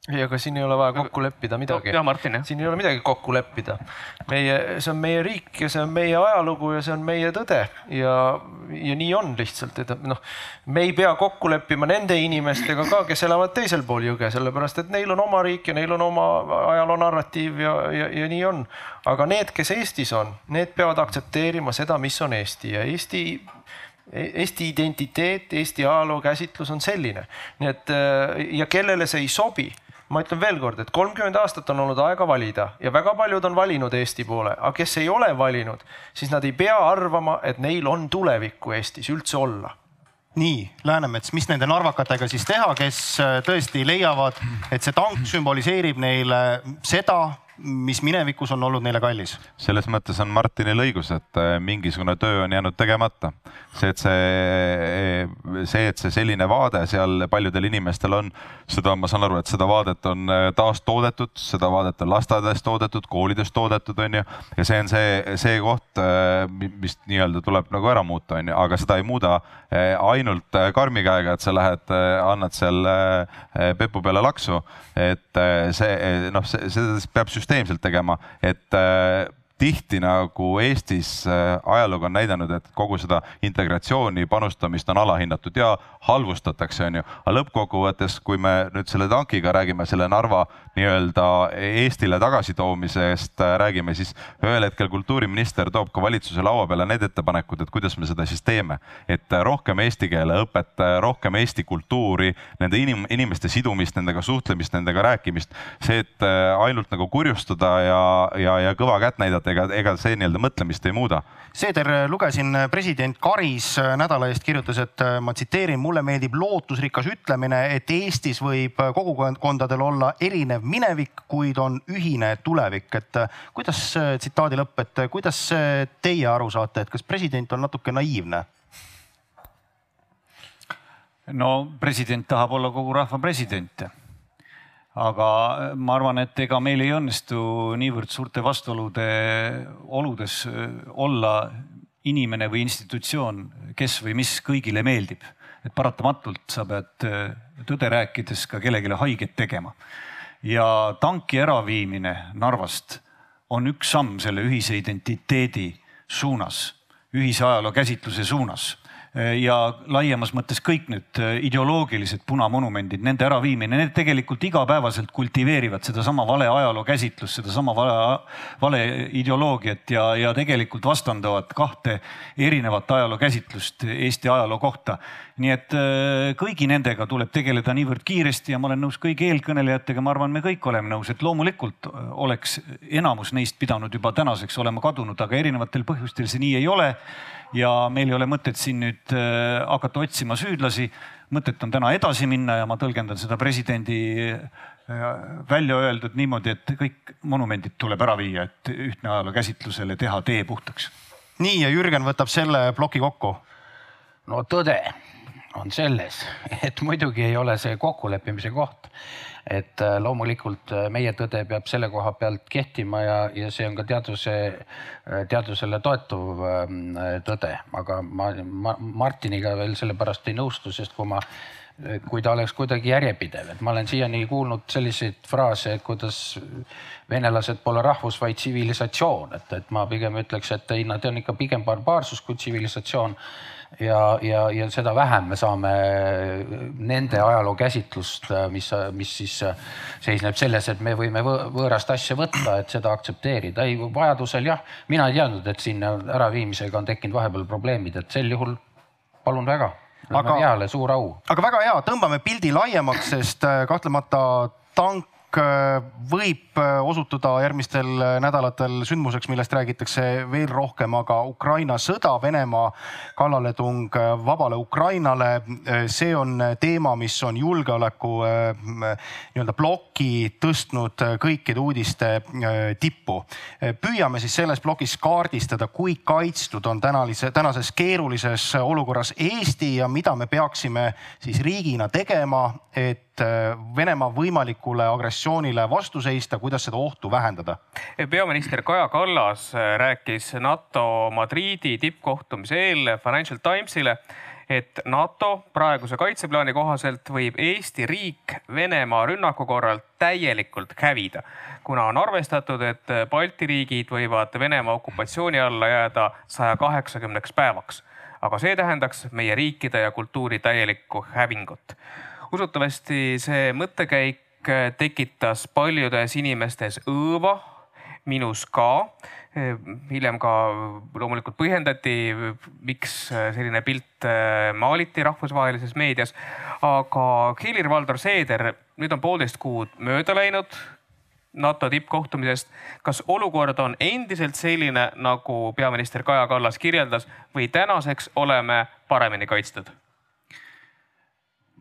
Ei, aga siin ei ole vaja kokku leppida midagi. jah. siin ei ole midagi kokku leppida. meie, see on meie riik ja see on meie ajalugu ja see on meie tõde ja, ja nii on lihtsalt, et noh, me ei pea kokku leppima nende inimestega ka, kes elavad teisel pool jõge, sellepärast et neil on oma riik ja neil on oma ajaloo narratiiv ja, ja, ja nii on. aga need, kes Eestis on, need peavad aktsepteerima seda, mis on Eesti ja Eesti Eesti identiteet, Eesti ajaloo käsitlus on selline, nii et ja kellele see ei sobi ma ütlen veelkord, et kolmkümmend aastat on olnud aega valida ja väga paljud on valinud Eesti poole, aga kes ei ole valinud, siis nad ei pea arvama, et neil on tulevikku Eestis üldse olla. Nii, Läänemets, mis nende narvakatega siis teha, kes äh, tõesti leiavad, et see tank sümboliseerib neile seda, mis minevikus on olnud neile kallis. selles mõttes on Martinil õigus, et äh, mingisugune töö on jäänud tegemata. see, et see, see, et see selline vaade seal paljudel inimestel on, seda ma saan aru, et seda vaadet on äh, taastoodetud, seda vaadet on lasteaedades toodetud, koolides toodetud, on ju. ja see on see, see koht, äh, mis nii-öelda tuleb nagu ära muuta, on ju, aga seda ei muuda ainult karmi käega, et sa lähed, annad seal pepu peale laksu. et see noh, see, seda peab süsteemselt tegema, et äh, tihti nagu Eestis äh, ajalugu on näidanud, et kogu seda integratsiooni panustamist on alahinnatud ja halvustatakse, onju. aga lõppkokkuvõttes, kui me nüüd selle tankiga räägime, selle Narva nii-öelda Eestile tagasitoomisest äh, räägime, siis ühel hetkel kultuuriminister toob ka valitsuse laua peale need ettepanekud, et kuidas me seda siis teeme. et rohkem eesti keele õpet, rohkem eesti kultuuri, nende inim-, inimeste sidumist, nendega suhtlemist, nendega rääkimist. see, et äh, ainult nagu kurjustada ja, ja, ja kõva kätt näidata, ega, ega see nii-öelda mõtlemist ei muuda. Seeder, lugesin president Karis nädala eest kirjutas, et ma tsiteerin, mulle meeldib lootusrikas ütlemine, et Eestis võib kogukondadel olla erinev minevik, kuid on ühine tulevik. et kuidas tsitaadi lõpp, et kuidas teie aru saate, et kas president on natuke naiivne? no president tahab olla kogu rahva president aga ma arvan, et ega meil ei õnnestu niivõrd suurte vastuolude oludes olla inimene või institutsioon, kes või mis kõigile meeldib. et paratamatult sa pead tõde rääkides ka kellelegi haiget tegema. ja tanki äraviimine Narvast on üks samm selle ühise identiteedi suunas, ühise ajaloo käsitluse suunas ja laiemas mõttes kõik need äh, ideoloogilised punamonumendid, nende äraviimine, need tegelikult igapäevaselt kultiveerivad sedasama vale ajaloo käsitlust, sedasama vale, vale ideoloogiat ja, ja tegelikult vastandavad kahte erinevat ajaloo käsitlust Eesti ajaloo kohta. nii et äh, kõigi nendega tuleb tegeleda niivõrd kiiresti ja ma olen nõus kõigi eelkõnelejatega, ma arvan, me kõik oleme nõus, et loomulikult äh, oleks enamus neist pidanud juba tänaseks olema kadunud, aga erinevatel põhjustel see nii ei ole ja meil ei ole mõtet siin nüüd äh, hakata otsima süüdlasi. mõtet on täna edasi minna ja ma tõlgendan seda presidendi äh, välja öeldud niimoodi, et kõik monumendid tuleb ära viia, et ühtne ajaloo käsitlusele teha tee puhtaks. nii ja Jürgen võtab selle ploki kokku. no tõde on selles, et muidugi ei ole see kokkuleppimise koht et äh, loomulikult äh, meie tõde peab selle koha pealt kehtima ja, ja see on ka teaduse, äh, teadusele toetuv ähm, tõde, aga ma, ma Martiniga veel sellepärast ei nõustu, sest kui ma kui ta oleks kuidagi järjepidev, et ma olen siiani kuulnud selliseid fraase, et kuidas venelased pole rahvus, vaid tsivilisatsioon, et, et ma pigem ütleks, et ei, nad on ikka pigem barbaarsus kui tsivilisatsioon. Ja, ja, ja seda vähem me saame nende ajaloo käsitlust, mis, mis siis seisneb selles, et me võime võõrast asja võtta, et seda aktsepteerida. ei, vajadusel jah, mina ei teadnud, et siin äraviimisega on tekkinud vahepeal probleemid, et sel juhul palun väga aga, peale, suur au. aga väga hea, tõmbame pildi laiemaks, sest kahtlemata tank Äh, võib äh, osutuda järgmistel äh, nädalatel sündmuseks, millest räägitakse veel rohkem, aga Ukraina sõda, Venemaa kallaletung vabale Ukrainale, see on teema, mis on julgeoleku nii-öelda ploki tõstnud kõikide uudiste tippu. püüame siis selles plokis kaardistada, kui kaitstud on tänalise, tänases keerulises olukorras Eesti ja mida me peaksime siis riigina tegema, et Äh, Venemaa võimalikule agressioonile vastu seista, kuidas seda ohtu vähendada? peaminister Kaja Kallas äh, rääkis NATO Madriidi tippkohtumise eel Financial Timesile, et NATO praeguse kaitseplaani kohaselt võib Eesti riik Venemaa rünnaku korral täielikult hävida, kuna on arvestatud, et Balti riigid võivad Venemaa okupatsiooni alla jääda saja kaheksakümneks päevaks. aga see tähendaks meie riikide ja kultuuri täielikku hävingut usutavasti see mõttekäik äh, tekitas paljudes inimestes õõva, minus ka. Äh, hiljem ka loomulikult põhjendati, miks äh, selline pilt maaliti rahvusvahelises meedias. aga Helir-Valdor Seeder, nüüd on poolteist kuud mööda läinud NATO tippkohtumisest. kas olukord on endiselt selline, nagu peaminister Kaja Kallas kirjeldas või tänaseks oleme paremini kaitstud?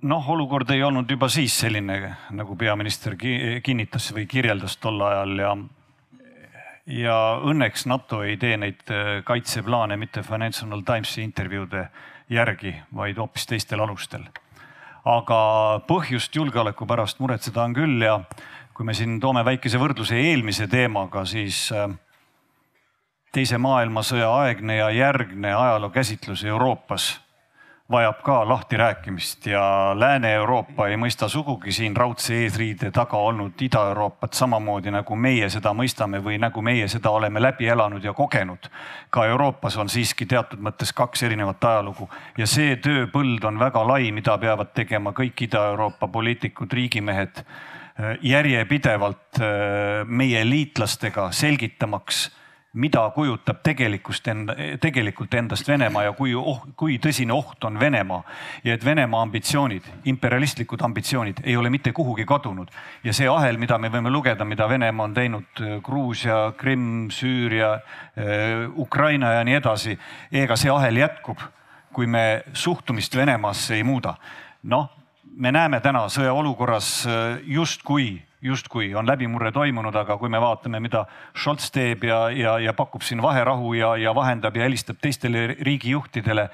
Noh, olukord ei olnud juba siis selline, nagu peaminister kinnitas või kirjeldas tol ajal ja ja õnneks NATO ei tee neid äh, kaitseplaane mitte Financial Timesi intervjuude järgi, vaid hoopis teistel alustel. aga põhjust julgeoleku pärast muretseda on küll ja kui me siin toome väikese võrdluse eelmise teemaga, siis äh, teise maailmasõja aegne ja järgne ajaloo käsitlus Euroopas vajab ka lahtirääkimist ja Lääne-Euroopa ei mõista sugugi siin raudse eesriide taga olnud Ida-Euroopat samamoodi nagu meie seda mõistame või nagu meie seda oleme läbi elanud ja kogenud. ka Euroopas on siiski teatud mõttes kaks erinevat ajalugu ja see tööpõld on väga lai, mida peavad tegema kõik Ida-Euroopa poliitikud, riigimehed äh, järjepidevalt äh, meie liitlastega selgitamaks mida kujutab tegelikult endast Venemaa ja kui oh,, kui tõsine oht on Venemaa ja et Venemaa ambitsioonid, imperialistlikud ambitsioonid ei ole mitte kuhugi kadunud. ja see ahel, mida me võime lugeda, mida Venemaa on teinud äh, Gruusia, Krimm, Süüria, äh, Ukraina ja nii edasi, ega see ahel jätkub, kui me suhtumist Venemaasse ei muuda. noh, me näeme täna sõjaolukorras äh, justkui justkui on läbimurre toimunud, aga kui me vaatame, mida Scholz teeb ja, ja, ja pakub siin vaherahu ja, ja vahendab ja helistab teistele riigijuhtidele.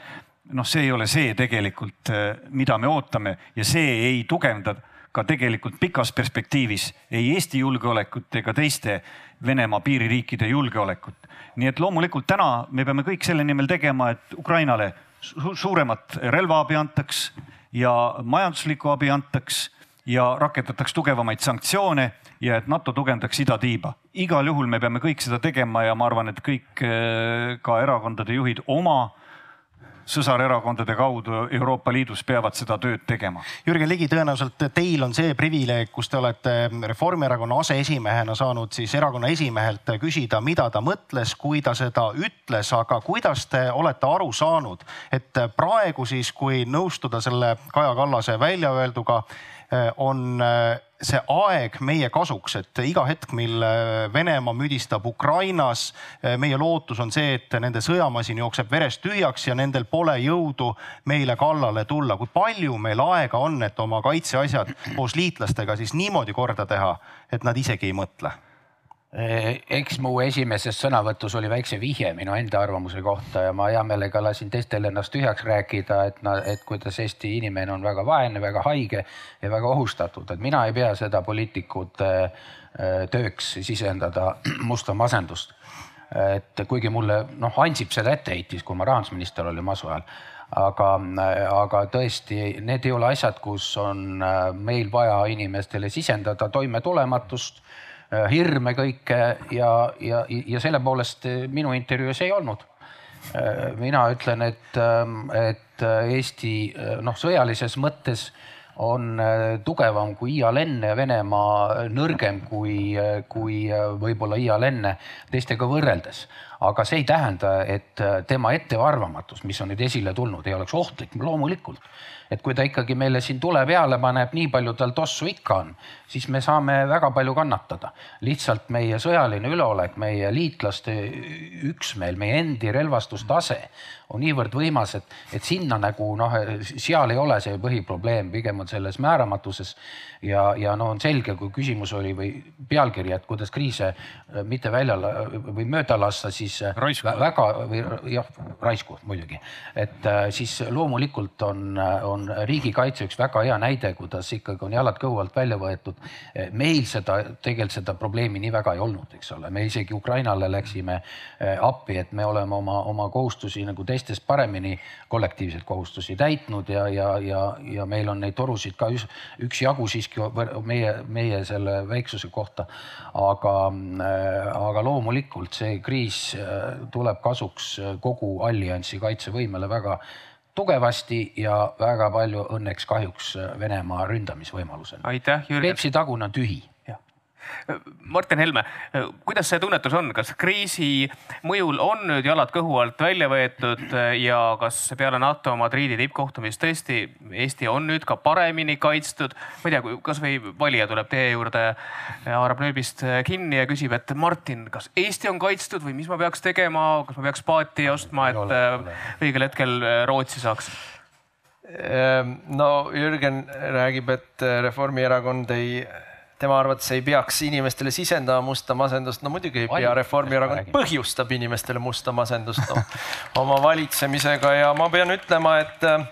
noh, see ei ole see tegelikult, eh, mida me ootame ja see ei tugevda ka tegelikult pikas perspektiivis ei Eesti julgeolekut ega teiste Venemaa piiririikide julgeolekut. nii et loomulikult täna me peame kõik selle nimel tegema, et Ukrainale suuremat relvaabi antaks ja majanduslikku abi antaks ja rakendataks tugevamaid sanktsioone ja et NATO tugevdaks idatiiba. igal juhul me peame kõik seda tegema ja ma arvan, et kõik eh, ka erakondade juhid oma sõsarerakondade kaudu Euroopa Liidus peavad seda tööd tegema. Jürgen Ligi, tõenäoliselt teil on see privileeg, kus te olete Reformierakonna aseesimehena saanud siis erakonna esimehelt küsida, mida ta mõtles, kui ta seda ütles, aga kuidas te olete aru saanud, et praegu siis, kui nõustuda selle Kaja Kallase väljaöelduga Äh, on äh, see aeg meie kasuks, et iga hetk, mil äh, Venemaa müdistab Ukrainas, meie lootus on see, et nende sõjamasin jookseb verest tühjaks ja nendel pole jõudu meile kallale tulla. kui palju meil aega on, et oma kaitseasjad koos liitlastega siis niimoodi korda teha, et nad isegi ei mõtle? Eh, eks mu esimeses sõnavõtus oli väikse vihje minu enda arvamuse kohta ja ma hea meelega lasin teistel ennast tühjaks rääkida, et, et kuidas Eesti inimene on väga vaene, väga haige ja väga ohustatud, et mina ei pea seda poliitikute eh, tööks sisendada *clears throat* musta masendust. et kuigi mulle noh, Ansip seda ette heitis, kui ma rahandusminister olin masu ajal aga, aga tõesti, need ei ole asjad, kus on eh, meil vaja inimestele sisendada toimetulematust hirme kõike ja, ja, ja selle poolest äh, minu intervjuus ei olnud. Äh, mina ütlen, et, ähm, et Eesti noh, sõjalises mõttes on tugevam kui iial enne, Venemaa nõrgem kui, kui võib-olla iial enne teistega võrreldes. aga see ei tähenda, et tema ettearvamatus, mis on nüüd esile tulnud, ei oleks ohtlik, loomulikult et kui ta ikkagi meile siin tule peale paneb, nii palju tal tossu ikka on, siis me saame väga palju kannatada. lihtsalt meie sõjaline üleolek, meie liitlaste üksmeel, meie endi relvastustase on niivõrd võimas, et, et sinna nagu noh, seal ei ole see põhiprobleem, pigem on selles määramatuses. ja, ja no on selge, kui küsimus oli või pealkiri, et kuidas kriise äh, mitte välja või mööda lasta, siis äh, raisku. väga või jah, raisku muidugi, et äh, siis loomulikult on, on riigikaitse üks väga hea näide, kuidas ikkagi on jalad kõhu alt välja võetud. meil seda tegelikult seda probleemi nii väga ei olnud, eks ole, me isegi Ukrainale läksime appi, et me oleme oma, oma kohustusi nagu teised teistest paremini kollektiivseid kohustusi täitnud ja, ja, ja, ja meil on neid torusid ka üks, üksjagu siiski meie, meie selle väiksuse kohta. aga, äh, aga loomulikult see kriis äh, tuleb kasuks kogu alliansi kaitsevõimele väga tugevasti ja väga palju õnneks kahjuks Venemaa ründamisvõimalusele. Peipsi tagune on tühi Martin Helme, kuidas see tunnetus on, kas kriisi mõjul on nüüd jalad kõhu alt välja võetud ja kas peale NATO Madridi tippkohtumist tõesti Eesti on nüüd ka paremini kaitstud? ma ei tea, kasvõi valija tuleb teie juurde, haarab nööbist kinni ja küsib, et Martin, kas Eesti on kaitstud või mis ma peaks tegema, kas ma peaks paati ostma, et õigel hetkel Rootsi saaks? Ehm, no Jürgen räägib, et Reformierakond ei tema arvates ei peaks inimestele sisendama musta masendust. no muidugi ei pea, Reformierakond põhjustab inimestele musta masendust no, oma valitsemisega. Ja ma pean ütlema, et äh,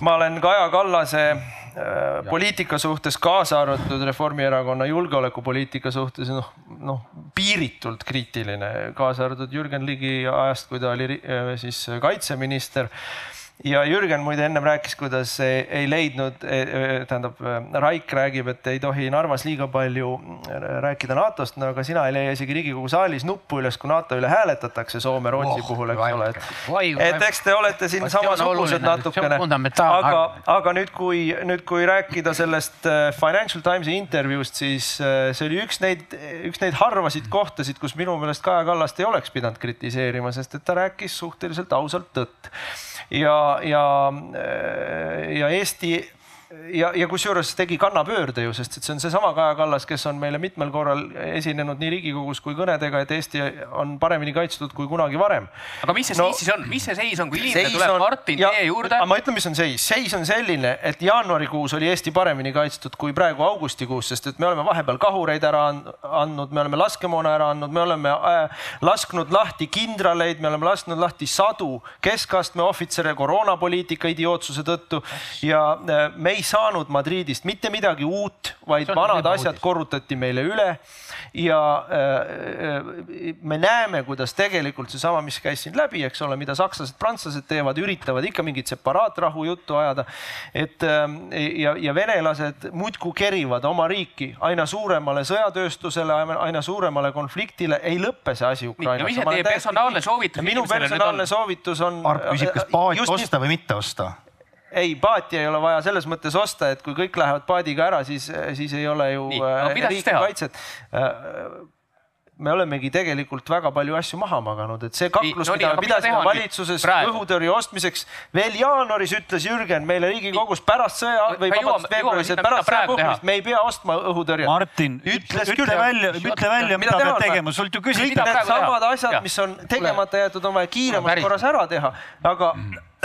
ma olen Kaja Kallase äh, poliitika suhtes, kaasa arvatud Reformierakonna julgeolekupoliitika suhtes noh, noh piiritult kriitiline, kaasa arvatud Jürgen Ligi ajast, kui ta oli äh, siis kaitseminister ja Jürgen muide ennem rääkis, kuidas ei, ei leidnud, tähendab Raik räägib, et ei tohi Narvas liiga palju rääkida NATO-st, no aga sina ei leia isegi Riigikogu saalis nuppu üles, kui NATO üle hääletatakse Soome-Rootsi oh, puhul, eks ole, et, et eks te olete siin samasugused natukene. aga, aga nüüd, kui nüüd, kui rääkida sellest äh, Financial Timesi intervjuust, siis äh, see oli üks neid, üks neid harvasid kohtasid, kus minu meelest Kaja Kallast ei oleks pidanud kritiseerima, sest et ta rääkis suhteliselt ausalt tõtt ja, ja, ja Eesti ja, ja kusjuures tegi kannapöörde ju, sest et see on seesama Kaja Kallas, kes on meile mitmel korral esinenud nii Riigikogus kui kõnedega, et Eesti on paremini kaitstud kui kunagi varem. aga mis see no, seis siis on, mis see seis on, kui inimene tuleb on, Martin ja, teie juurde? ma ütlen, mis on seis, seis on selline, et jaanuarikuus oli Eesti paremini kaitstud kui praegu augustikuus, sest et me oleme vahepeal kahureid ära andnud, me oleme laskemoona ära andnud, me oleme äh, lasknud lahti kindraleid, me oleme lasknud lahti sadu keskastme ohvitsere koroonapoliitika idiootsuse tõttu ja äh, me ei saanud Madridist mitte midagi uut, vaid vanad asjad uudis. korrutati meile üle ja äh, me näeme, kuidas tegelikult seesama, mis käis siin läbi, eks ole, mida sakslased, prantslased teevad, üritavad ikka mingit separaatrahu juttu ajada. et äh, ja, ja venelased muudkui kerivad oma riiki aina suuremale sõjatööstusele, aina suuremale konfliktile, ei lõppe see asi Ukrainas. mis on teie personaalne soovitus? minu personaalne soovitus on. Arp küsib, kas paati osta või mitte osta ei, paati ei ole vaja selles mõttes osta, et kui kõik lähevad paadiga ära, siis, siis ei ole ju Nii, äh, riigi kaitset. Äh, me olemegi tegelikult väga palju asju maha maganud, et see kaklus, no, mida me pidasime valitsuses õhutõrje ostmiseks, veel jaanuaris ütles Jürgen meile Riigikogus pärast sõja või vabandust veebruaris, et pärast sõja puhkemist me ei pea ostma õhutõrjet. Martin, ütle, ütle välja, ütle välja, mida pead tegema, sult ju küsiti. kõik needsamad asjad, mis on tegemata jäetud, on vaja kiiremas korras ära teha, aga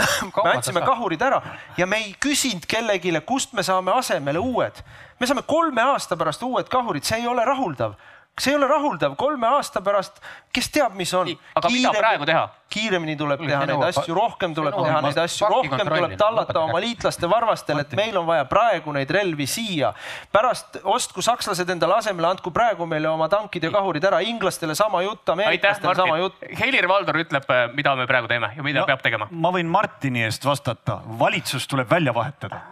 *clears throat* me andsime kahurid ära ja me ei küsinud kellelegi, kust me saame asemele uued. me saame kolme aasta pärast uued kahurid, see ei ole rahuldav see ei ole rahuldav, kolme aasta pärast, kes teab, mis on. aga Kiirem... mida praegu teha? kiiremini tuleb teha neid asju, rohkem tuleb teha neid asju, rohkem tuleb tallata oma liitlaste varvastel, et meil on vaja praegu neid relvi siia. pärast ostku sakslased endale asemele, andku praegu meile oma tankid ja kahurid ära, inglastele sama jutt, ameeriklastele sama jutt. Helir-Valdor ütleb, mida me praegu teeme ja mida no, peab tegema. ma võin Martini eest vastata, valitsus tuleb välja vahetada.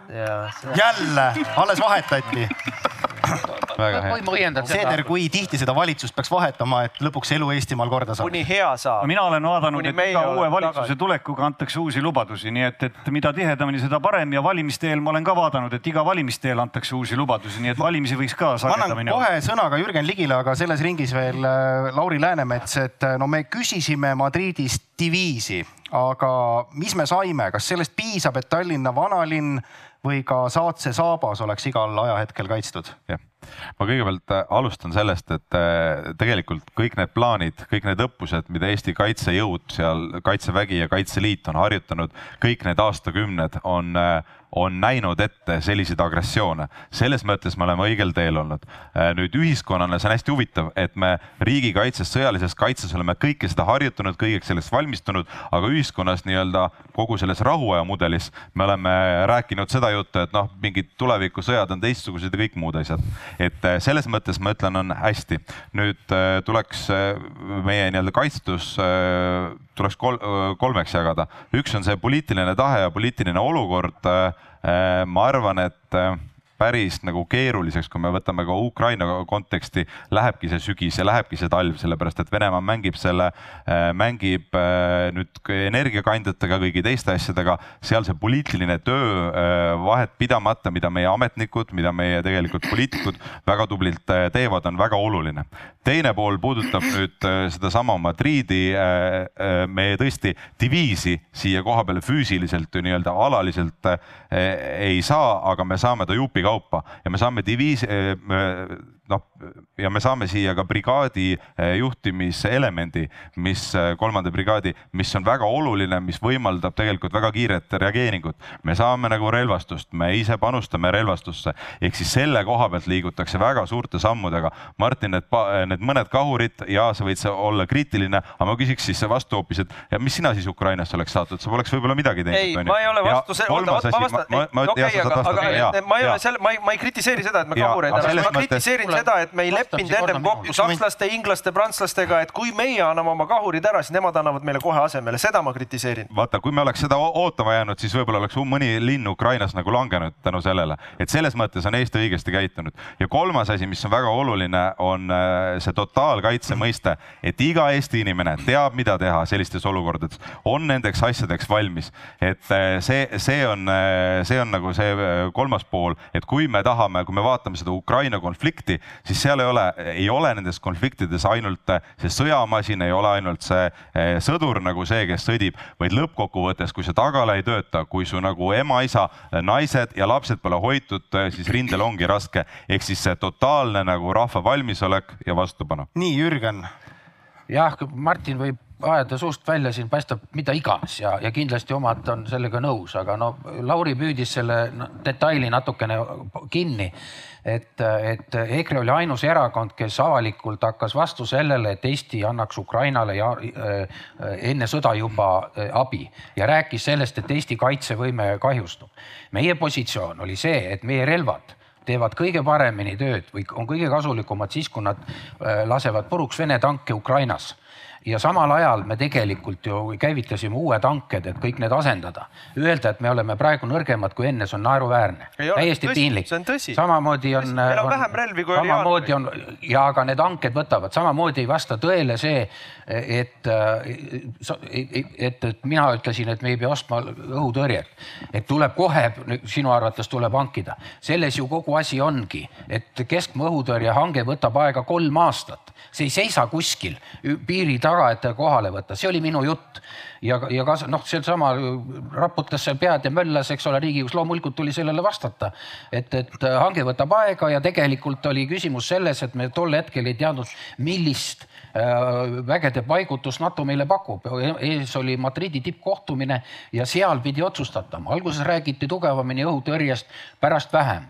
jälle, alles vahetati *laughs* väga hea. Seeder, kui tihti seda valitsust peaks vahetama, et lõpuks elu Eestimaal korda saada? kuni hea saab. mina olen vaadanud, et iga uue valitsuse tagasi. tulekuga antakse uusi lubadusi, nii et, et mida tihedamini, seda parem ja valimiste eel ma olen ka vaadanud, et iga valimiste eel antakse uusi lubadusi, nii et valimisi võiks ka sagedamini kohe sõna ka Jürgen Ligile, aga selles ringis veel äh, Lauri Läänemets, et äh, no me küsisime Madridist diviisi, aga mis me saime, kas sellest piisab, et Tallinna vanalinn või ka Saatse saabas oleks igal ajahetkel kaitstud? jah, ma kõigepealt äh, alustan sellest, et äh, tegelikult kõik need plaanid, kõik need õppused, mida Eesti kaitsejõud seal, Kaitsevägi ja Kaitseliit on harjutanud kõik need aastakümned, on äh, on näinud ette selliseid agressioone. selles mõttes me oleme õigel teel olnud. Äh, nüüd ühiskonnana see on hästi huvitav, et me riigikaitses, sõjalises kaitses oleme kõike seda harjutanud, kõigeks selleks valmistunud, aga ühiskonnas nii-öelda kogu selles rahuaja mudelis me oleme rääkinud seda juttu, et noh, mingid tulevikusõjad on teistsugused ja kõik muud asjad. et äh, selles mõttes ma ütlen, on hästi. nüüd äh, tuleks meie nii-öelda kaitstus tuleks kol kolmeks jagada. üks on see poliitiline tahe ja poliitiline olukord. Äh, ma arvan, et äh, päris nagu keeruliseks, kui me võtame ka Ukraina konteksti, lähebki see sügis ja lähebki see talv, sellepärast et Venemaa mängib selle, äh, mängib äh, nüüd energiakandjatega, kõigi teiste asjadega, seal see poliitiline töö äh, vahet pidamata, mida meie ametnikud, mida meie tegelikult poliitikud väga tublilt teevad, on väga oluline. teine pool puudutab nüüd sedasama Madriidi, me tõesti diviisi siia koha peale füüsiliselt ju nii-öelda alaliselt ei saa, aga me saame ta jupiga kaupa ja me saame diviis, eh, noh ja me saame siia ka brigaadi eh, juhtimiselemendi, mis eh, kolmanda brigaadi, mis on väga oluline, mis võimaldab tegelikult väga kiiret reageeringut. me saame nagu relvastust, me ise panustame relvastusse, ehk siis selle koha pealt liigutakse väga suurte sammudega. Martin, need, need mõned kahurid ja sa võid olla kriitiline, aga ma küsiks siis vastu hoopis, et ja mis sina siis Ukrainasse oleks saatnud, sa poleks võib-olla midagi teinud. ei, ma ei ole vastu, ma vastan, okei, aga, aga ma ei ole selle, ma ei, ma ei kritiseeri seda, et me kahureid ära, ma kritiseerin seda, et me ei leppinud ennem kokku sakslaste, inglaste, prantslastega, et kui meie anname oma kahurid ära, siis nemad annavad meile kohe asemele, seda ma kritiseerin. vaata, kui me oleks seda ootama jäänud, siis võib-olla oleks mõni linn Ukrainas nagu langenud tänu sellele, et selles mõttes on Eesti õigesti käitunud. ja kolmas asi, mis on väga oluline, on äh, see totaalkaitse mõiste, et iga Eesti inimene teab, mida teha sellistes olukordades, on nendeks asjadeks valmis. et äh, see, see on, see on nagu see äh, kolmas pool, et kui me tahame, kui me vaatame seda Ukraina konflikti, siis seal ei ole, ei ole nendes konfliktides ainult äh, see sõjamasin, ei ole ainult see eh, sõdur nagu see, kes sõdib, vaid lõppkokkuvõttes, kui see tagala ei tööta, kui su nagu ema-isa, naised ja lapsed pole hoitud, siis rindel ongi raske. ehk siis see totaalne nagu rahva valmisolek ja vastupanu. nii, Jürgen, jah, Martin võib ajada suust välja, siin paistab mida iganes ja, ja kindlasti omad on sellega nõus, aga no Lauri püüdis selle detaili natukene kinni. et, et EKRE oli ainus erakond, kes avalikult hakkas vastu sellele, et Eesti annaks Ukrainale ja, äh, enne sõda juba äh, abi ja rääkis sellest, et Eesti kaitsevõime kahjustub. meie positsioon oli see, et meie relvad teevad kõige paremini tööd või on kõige kasulikumad siis, kui nad äh, lasevad puruks Vene tanke Ukrainas ja samal ajal me tegelikult ju käivitasime uued hanked, et kõik need asendada. Öelda, et me oleme praegu nõrgemad kui enne, see on naeruväärne, täiesti piinlik see on tõsi.. samamoodi on. Meil on vähem relvi, kui oli samamoodi on ja aga need hanked võtavad, samamoodi ei vasta tõele see, et, et, et, et mina ütlesin, et me ei pea ostma õhutõrjet, et tuleb kohe, sinu arvates tuleb hankida. selles ju kogu asi ongi, et keskmaa õhutõrje hange võtab aega kolm aastat, see ei seisa kuskil piiri taga, et ta kohale võtta, see oli minu jutt. ja, ja kas noh, seesama raputas seal pead ja möllas, eks ole, Riigikogus loomulikult tuli sellele vastata. et, et hange võtab aega ja tegelikult oli küsimus selles, et me tol hetkel ei teadnud, millist äh, vägede paigutust NATO meile pakub. ees oli Madridi tippkohtumine ja seal pidi otsustatama, alguses räägiti tugevamini õhutõrjest, pärast vähem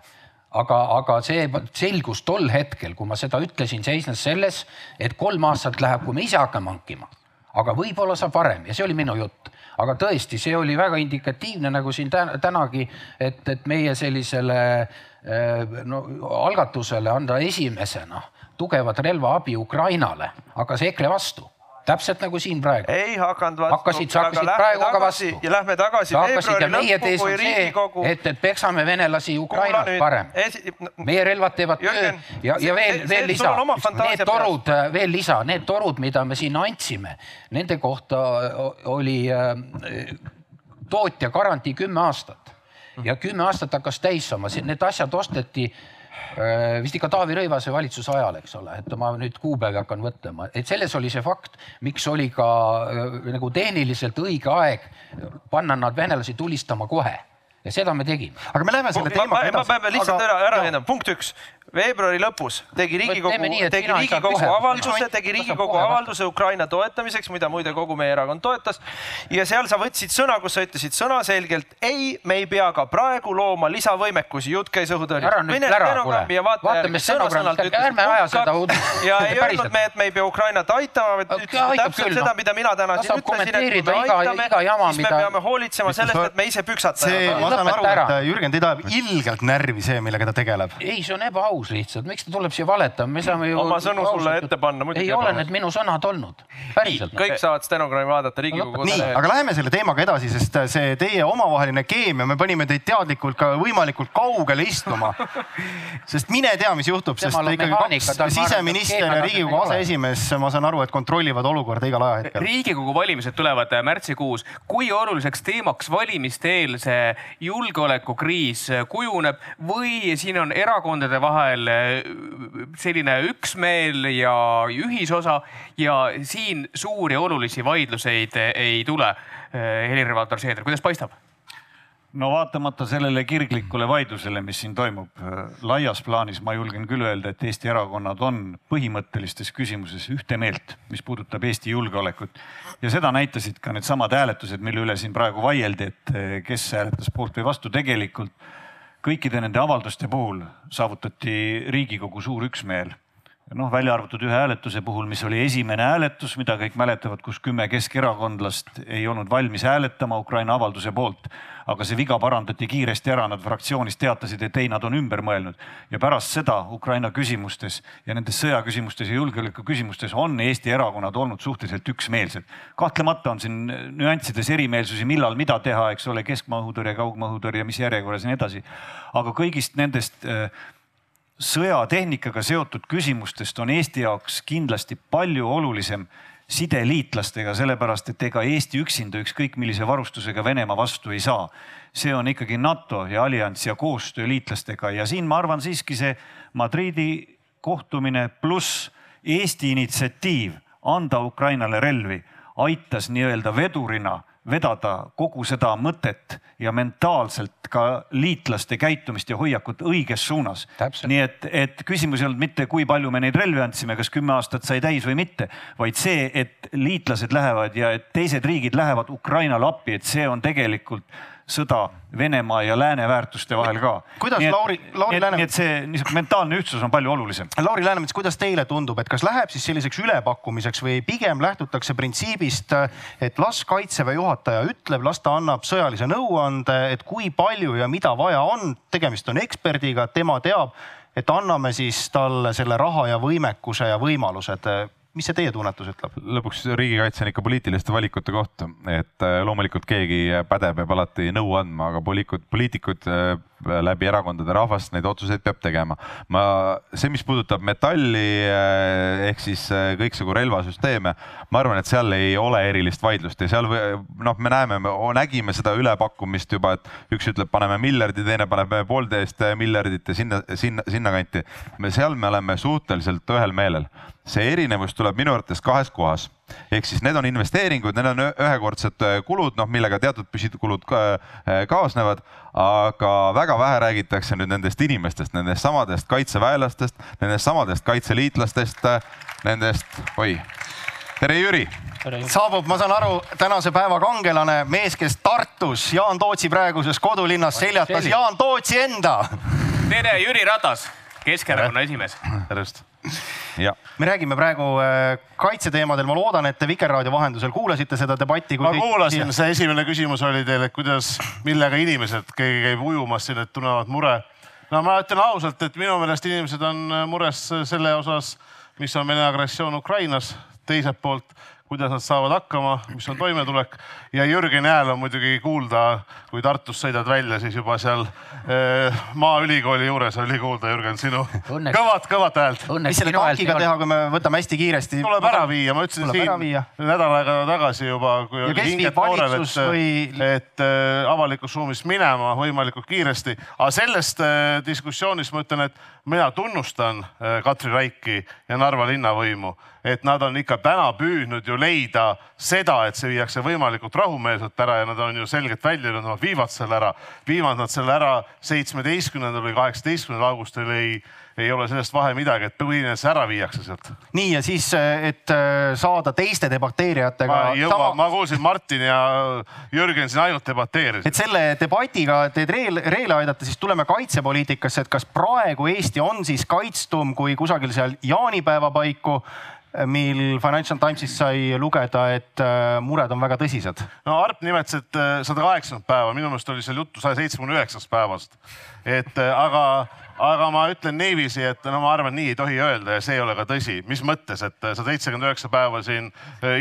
aga, aga see selgus tol hetkel, kui ma seda ütlesin, seisnes selles, et kolm aastat läheb, kui me ise hakkame hankima, aga võib-olla saab varem ja see oli minu jutt. aga tõesti, see oli väga indikatiivne, nagu siin täna, tänagi, et, et meie sellisele eh, no, algatusele anda esimesena tugevat relvaabi Ukrainale hakkas EKRE vastu, täpselt nagu siin praegu. ei hakanud vastu. Hakkasid- sa hakkasid praegu ka vastu. ja lähme tagasi sa hakkasid ja meie tees on see Riigikogu,. et, et peksame venelasi Ukrainas nüüd, parem esi- meie relvad teevad Jürgen, tööd ja, ja see- veel, see- veel lisa need torud, veel lisa, need torud, mida me sinna andsime, nende kohta o- oli äh, tootja garantii kümme aastat ja kümme aastat hakkas täis saama, need asjad osteti äh, vist ikka Taavi Rõivase valitsuse ajal, eks ole, et ma nüüd kuupäevi hakkan mõtlema, et selles oli see fakt, miks oli ka äh, nagu tehniliselt õige aeg panna nad venelasi tulistama kohe. Ja seda me tegime. aga me läheme selle ma, ma, teemaga ma pean lihtsalt Aga- ära, ära ühendama, punkt üks, veebruari lõpus tegi Riigikogu tegi Riigikogu avalduse, tegi Riigikogu avalduse Ukraina toetamiseks, mida muide kogu meie erakond toetas. ja seal sa võtsid sõna, kus sa ütlesid sõnaselgelt ei, me ei pea ka praegu looma lisavõimekusi, jutt käis õhutõrjest. Ära nüüd ära, kuule. Vaatame stenogrammist, ärme aja seda uud- ja ei öelnud me, et me ei pea Ukrainat aitama, vaid aitab täpselt seda noh., mida mina täna siin ütlesin, et kui me aitame iga, jama, siis me peame hoolitsema sellest, et me ise püksata see, ei ma saan aru, et Jürgen, teid ajab ilgelt närvi see, millega ta tegeleb. ei, see on ebaaus lihtsalt, miks ta tuleb siia valetama, me saame ju. Oma sõnu sulle ette panna, muidugi ei ole need minu sõnad olnud, päriselt. kõik saavad stenogrammi vaadata Riigikogu nii, kodulehel. aga läheme selle teemaga edasi, sest see teie omavaheline keemia, me panime teid teadlikult ka võimalikult kaugele istuma. *laughs* sest mine tea, mis juhtub, sest ikkagi kaks siseminister ja Riigikogu aseesimees, ma saan aru, et kontrollivad olukorda igal ajahetkel. riigikogu valimised tulevad äh, märtsikuus. kui oluliseks teemaks valimiste eel see julgeolekukriis äh, kujuneb või siin on erakondade vahel äh, selline üksmeel ja ühisosa ja siin suuri olulisi vaidluseid äh, ei tule? Helir-Valdor Seeder, kuidas paistab? no vaatamata sellele kirglikule vaidlusele, mis siin toimub, laias plaanis ma julgen küll öelda, et Eesti erakonnad on põhimõttelistes küsimuses ühte meelt, mis puudutab Eesti julgeolekut. ja seda näitasid ka needsamad hääletused, mille üle siin praegu vaieldi, et kes hääletas poolt või vastu. tegelikult kõikide nende avalduste puhul saavutati Riigikogu suur üksmeel noh, välja arvatud ühe hääletuse puhul, mis oli esimene hääletus, mida kõik mäletavad, kus kümme keskerakondlast ei olnud valmis hääletama Ukraina avalduse poolt. Aga see viga parandati kiiresti ära, nad fraktsioonis teatasid, et ei, nad on ümber mõelnud ja pärast seda Ukraina küsimustes ja nendes sõjaküsimustes ja julgeoleku küsimustes on Eesti erakonnad olnud suhteliselt üksmeelsed. kahtlemata on siin nüanssides erimeelsusi, millal mida teha, eks ole, keskmaa õhutõrje, kaugmaa õhutõrje, mis järjekorras ja nii edasi. aga kõigist nendest äh, sõjatehnikaga seotud küsimustest on Eesti jaoks kindlasti palju olulisem side liitlastega, sellepärast et ega Eesti üksinda ükskõik millise varustusega Venemaa vastu ei saa. see on ikkagi NATO ja allianss ja koostöö liitlastega ja siin ma arvan siiski see Madridi kohtumine pluss Eesti initsiatiiv anda Ukrainale relvi aitas nii-öelda vedurina vedada kogu seda mõtet ja mentaalselt ka liitlaste käitumist ja hoiakut õiges suunas. nii et, et küsimus ei olnud mitte, kui palju me neid relvi andsime, kas kümme aastat sai täis või mitte, vaid see, et liitlased lähevad ja et teised riigid lähevad Ukrainale appi, et see on tegelikult sõda Venemaa ja lääne väärtuste vahel ka. kuidas nii et, Lauri, Lauri et, nii et see niisugune mentaalne ühtsus on palju olulisem. Lauri Läänemets, kuidas teile tundub, et kas läheb siis selliseks ülepakkumiseks või pigem lähtutakse printsiibist, et las kaitseväe juhataja ütleb, las ta annab sõjalise nõuande, et kui palju ja mida vaja on, tegemist on eksperdiga, tema teab, et anname siis talle selle raha ja võimekuse ja võimalused mis see teie tunnetus ütleb? lõpuks riigikaitse on ikka poliitiliste valikute koht, et äh, loomulikult keegi pädev peab alati nõu andma, aga poliitikud, poliitikud äh, läbi erakondade rahvast neid otsuseid peab tegema. ma, see, mis puudutab metalli äh, ehk siis kõiksugu relvasüsteeme, ma arvan, et seal ei ole erilist vaidlust ja seal noh, me näeme, me nägime seda ülepakkumist juba, et üks ütleb, paneme miljardi, teine paneb poolteist miljardit ja sinna, sinna, sinnakanti. me seal me oleme suhteliselt ühel meelel see erinevus tuleb minu arvates kahes kohas. Ehk siis need on investeeringud, need on ühekordsed äh, kulud, noh, millega teatud püsikulud äh, kaasnevad, aga väga vähe räägitakse nüüd nendest inimestest, nendest samadest kaitseväelastest, nendest samadest kaitseliitlastest, äh, nendest, oi, tere Jüri! Saabub, ma saan aru, tänase päeva kangelane, mees, kes Tartus Jaan Tootsi praeguses kodulinnas seljatas Jaan Tootsi enda. tere, Jüri Ratas, Keskerakonna esimees. tervist me räägime praegu äh, kaitseteemadel, ma loodan, et te Vikerraadio vahendusel kuulasite seda debatti. ma kuulasin, see esimene küsimus oli teil, et kuidas, millega inimesed, keegi käib ujumas siin, et tunnevad mure. no ma ütlen ausalt, et minu meelest inimesed on mures selle osas, mis on Vene agressioon Ukrainas, teiselt poolt kuidas nad saavad hakkama, mis on toimetulek ja Jürgeni hääl on muidugi kuulda, kui Tartust sõidad välja, siis juba seal eh, Maaülikooli juures oli kuulda, Jürgen, sinu Õnneks, kõvat, kõvat häält. mis selle tankiga teha, kui me võtame hästi kiiresti? tuleb ära viia, ma ütlesin siin nädal aega tagasi juba, kui oli hinget noorel, et või..., et äh, avalikust ruumist minema võimalikult kiiresti. aga sellest äh, diskussioonist ma ütlen, et mina tunnustan äh, Katri Raiki ja Narva linnavõimu et nad on ikka täna püüdnud ju leida seda, et see viiakse võimalikult rahumeelselt ära ja nad on ju selgelt välja öelnud, nad viivad selle ära. viivad nad selle ära seitsmeteistkümnendal või kaheksateistkümnendal augustil ei, ei ole sellest vahe midagi, et põhiline ära viiakse sealt. nii ja siis, et äh, saada teiste debateerijatega. ma ei jõua sama..., ma kuulsin Martin ja Jürgen siin ainult debateerisid. et selle debatiga teid reel, reele aidata, siis tuleme kaitsepoliitikasse, et kas praegu Eesti on siis kaitstum kui kusagil seal jaanipäeva paiku mil Financial Timesist sai lugeda, et äh, mured on väga tõsised. no Arp nimetas, et äh, sada kaheksakümmend päeva, minu meelest oli seal juttu saja seitsmekümne üheksast päevast. et äh, aga, aga ma ütlen niiviisi, et no ma arvan, nii ei tohi öelda ja see ei ole ka tõsi. mis mõttes, et sada seitsekümmend üheksa päeva siin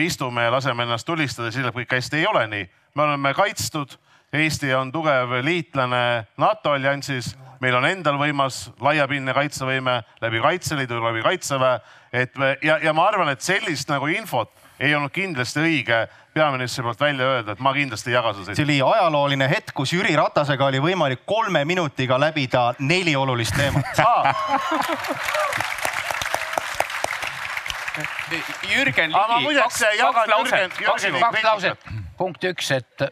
istume ja laseme ennast tulistada, siis läheb kõik hästi, ei ole nii. me oleme kaitstud Eesti on tugev liitlane NATO alliansis, meil on endal võimas laiapindne kaitsevõime läbi Kaitseliidu, läbi Kaitseväe, et me ja, ja ma arvan, et sellist nagu infot ei olnud kindlasti õige peaministri poolt välja öelda, et ma kindlasti ei jaga seda. see oli ajalooline hetk, kus Jüri Ratasega oli võimalik kolme minutiga läbida neli olulist teemat *laughs* Jürgen Ligi, kaks, kaks lauset, kaks lauset. punkt üks, et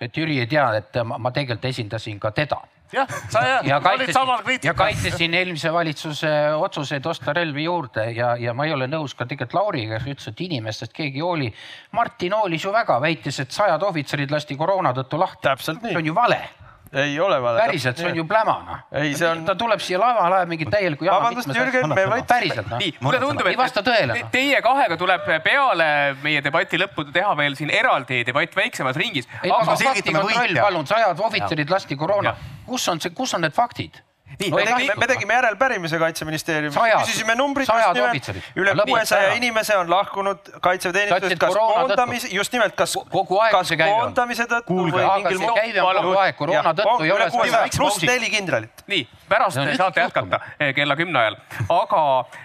et Jüri ei tea, et ma, ma tegelikult esindasin ka teda. Jah, sa ja, ja kaitsesin, ja kaitsesin eelmise valitsuse otsuseid osta relvi juurde ja, ja ma ei ole nõus ka tegelikult Lauriga, kes ütles, et inimestest keegi ei hooli. Martin hoolis ju väga, väitis, et sajad ohvitserid lasti koroona tõttu lahti. see on ju vale ei ole vale. päriselt, see on ju pläma noh. Ei, see on- ta tuleb siia lavale, ajab mingit täielikku jama. Vabandust, Jürgen, me võiks- päriselt noh. mulle tundub, ei vasta tõele et noh. teie kahega tuleb peale meie debati lõppu teha veel siin eraldi debatt väiksemas ringis. ei, aga selgitame faktikontroll, palun, sajad ohvitserid lasti koroona. kus on see, kus on need faktid? Nii, No me tegime, me tegime järelpärimise Kaitseministeeriumis, Sajad- küsisime numbrid sajad just nimelt üle kuuesaja inimese on lahkunud kaitseväeteenistusest, kas koondamise, just nimelt, kas Ko- kogu aeg kas see käive on. koondamise tõttu Kuulge, või mingil muul käive on kogu aeg. Koroona tõttu ei ole. pluss neli kindralit. nii, pärast nüüd saate jätkata eh, kella kümne ajal, aga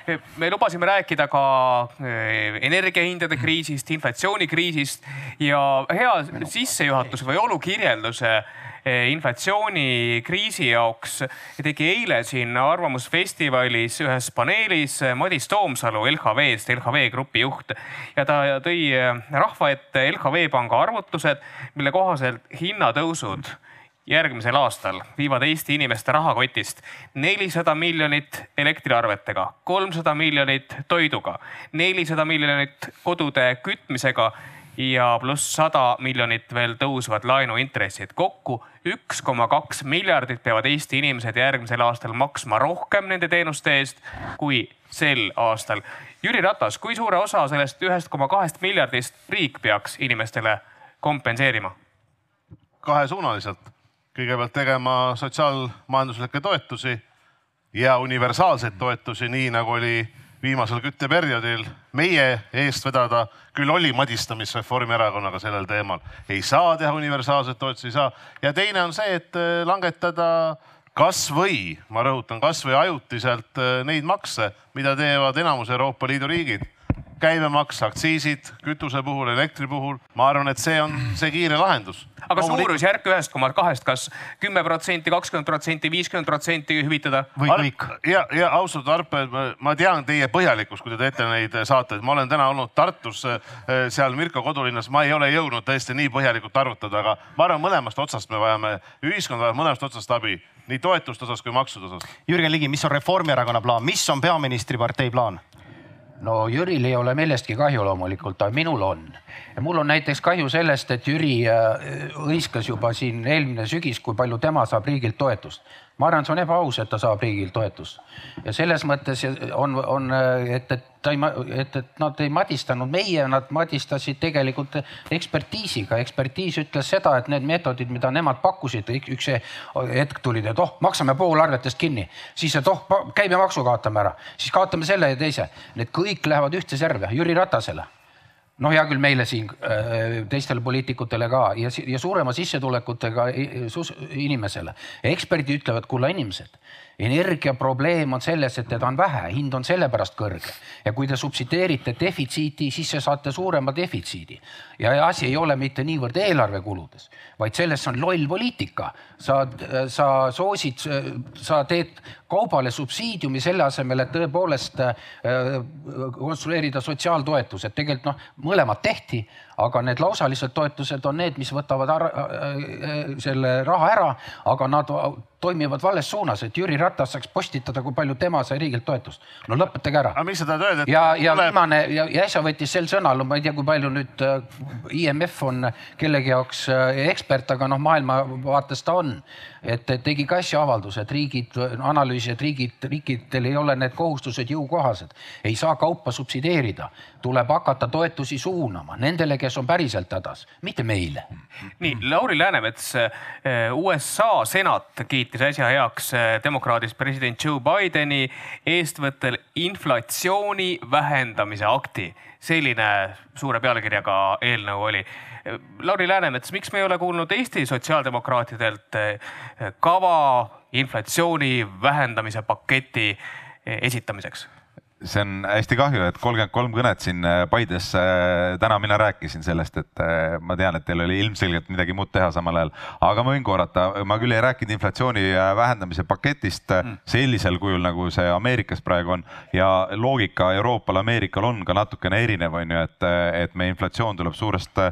eh, me lubasime rääkida ka eh, energiahindade kriisist, inflatsioonikriisist ja hea sissejuhatus või olukirjelduse inflatsioonikriisi jaoks. Tegi eile siin Arvamusfestivalis ühes paneelis Madis Toomsalu LHV-st, LHV Grupi juht. Ja ta tõi eh, rahva ette LHV Panga arvutused, mille kohaselt hinnatõusud järgmisel aastal viivad Eesti inimeste rahakotist nelisada miljonit elektriarvetega, kolmsada miljonit toiduga, nelisada miljonit kodude kütmisega ja pluss sada miljonit veel tõusvad laenuintressid. kokku üks koma kaks miljardit peavad Eesti inimesed järgmisel aastal maksma rohkem nende teenuste eest kui sel aastal. Jüri Ratas, kui suure osa sellest ühest koma kahest miljardist riik peaks inimestele kompenseerima? kahesuunaliselt. kõigepealt tegema sotsiaalmajanduslikke toetusi ja universaalseid toetusi, nii nagu oli viimasel kütteperioodil meie eest vedada. küll oli madistamist Reformierakonnaga sellel teemal, ei saa teha universaalseid toetusi, ei saa. ja teine on see, et eh, langetada kasvõi, ma rõhutan, kasvõi ajutiselt eh, neid makse, mida teevad enamus Euroopa Liidu riigid käibemaks, aktsiisid kütuse puhul, elektri puhul, ma arvan, et see on see kiire lahendus. aga suurusjärk ühest koma kahest, kas kümme protsenti, kakskümmend protsenti, viiskümmend protsenti hüvitada? või kõik. ja, ja austatud Arpe, ma tean teie põhjalikkust, kui te teete neid saateid, ma olen täna olnud Tartus, seal Mirko kodulinnas, ma ei ole jõudnud tõesti nii põhjalikult arvutada, aga ma arvan, mõlemast otsast me vajame, ühiskond vajab mõlemast otsast abi, nii toetuste osas kui maksude osas. Jürgen Ligi, mis on Reformierakonna plaan, mis on peaministripartei plaan? No Jüril ei ole millestki kahju loomulikult, aga minul on. ja mul on näiteks kahju sellest, et Jüri äh, hõiskas juba siin eelmine sügis, kui palju tema saab riigilt toetust. Ma arvan, see on ebaaus, et ta saab riigilt toetust. Ja selles mõttes on, et, et et, et nad ei madistanud meie, nad madistasid tegelikult ekspertiisiga. ekspertiis ütles seda, et need meetodid, mida nemad pakkusid, üks hetk tulid, et oh, maksame pool arvetest kinni, siis, et oh, käibemaksu kaotame ära, siis kaotame selle ja teise. Need kõik lähevad ühte serve. Jüri Ratasele noh, hea küll, meile siin äh, teistele poliitikutele ka ja, ja suurema sissetulekutega inimesele. eksperdid ütlevad, kulla inimesed, energiaprobleem on selles, et teda on vähe, hind on sellepärast kõrge. Ja kui te subsideerite defitsiiti, siis te saate suurema defitsiidi. Ja asi ei ole mitte niivõrd eelarvekuludes, vaid selles on loll poliitika. sa, sa soosid, sa teed kaubale subsiidiumi selle asemel, et tõepoolest äh, konstrueerida sotsiaaltoetused, tegelikult noh, mõlemad tehti, aga need lausalised toetused on need, mis võtavad ar- äh, selle raha ära, aga nad toimivad vales suunas, et Jüri Ratas saaks postitada, kui palju tema sai riigilt toetust. no lõpetage ära aga mis sa tahad öelda, et ja, ja tuleb- viimane ja, ja äsja võttis sel sõnal, ma ei tea, kui palju nüüd äh, IMF on kellegi jaoks äh, ekspert, aga noh, maailmavaates ta on. Tegi ka äsja avalduse, et riigid, analüüsi, et riigid, riikidel ei ole need kohustused jõukohased, ei saa kaupa subsideerida, tuleb hakata toetusi suunama nendele, kes on päriselt hädas, mitte meile. Nii, Lauri Läänemets, USA senat kiitis äsja heaks eh, demokraadist president Joe Bideni eestvõttel inflatsiooni vähendamise akti. selline suure pealkirjaga eelnõu oli. Lauri Läänemets, miks me ei ole kuulnud Eesti sotsiaaldemokraatidelt eh, kava inflatsiooni vähendamise paketi eh, esitamiseks? See on hästi kahju, et kolmkümmend kolm kõnet siin äh, Paides. täna mina rääkisin sellest, et äh, ma tean, et teil oli ilmselgelt midagi muud teha samal ajal, aga ma võin korrata, ma küll ei rääkinud inflatsiooni äh, vähendamise paketist mm. sellisel kujul, nagu see Ameerikas praegu on ja loogika Euroopal, Ameerikal on ka natukene erinev, on ju, et, et meie inflatsioon tuleb suurest,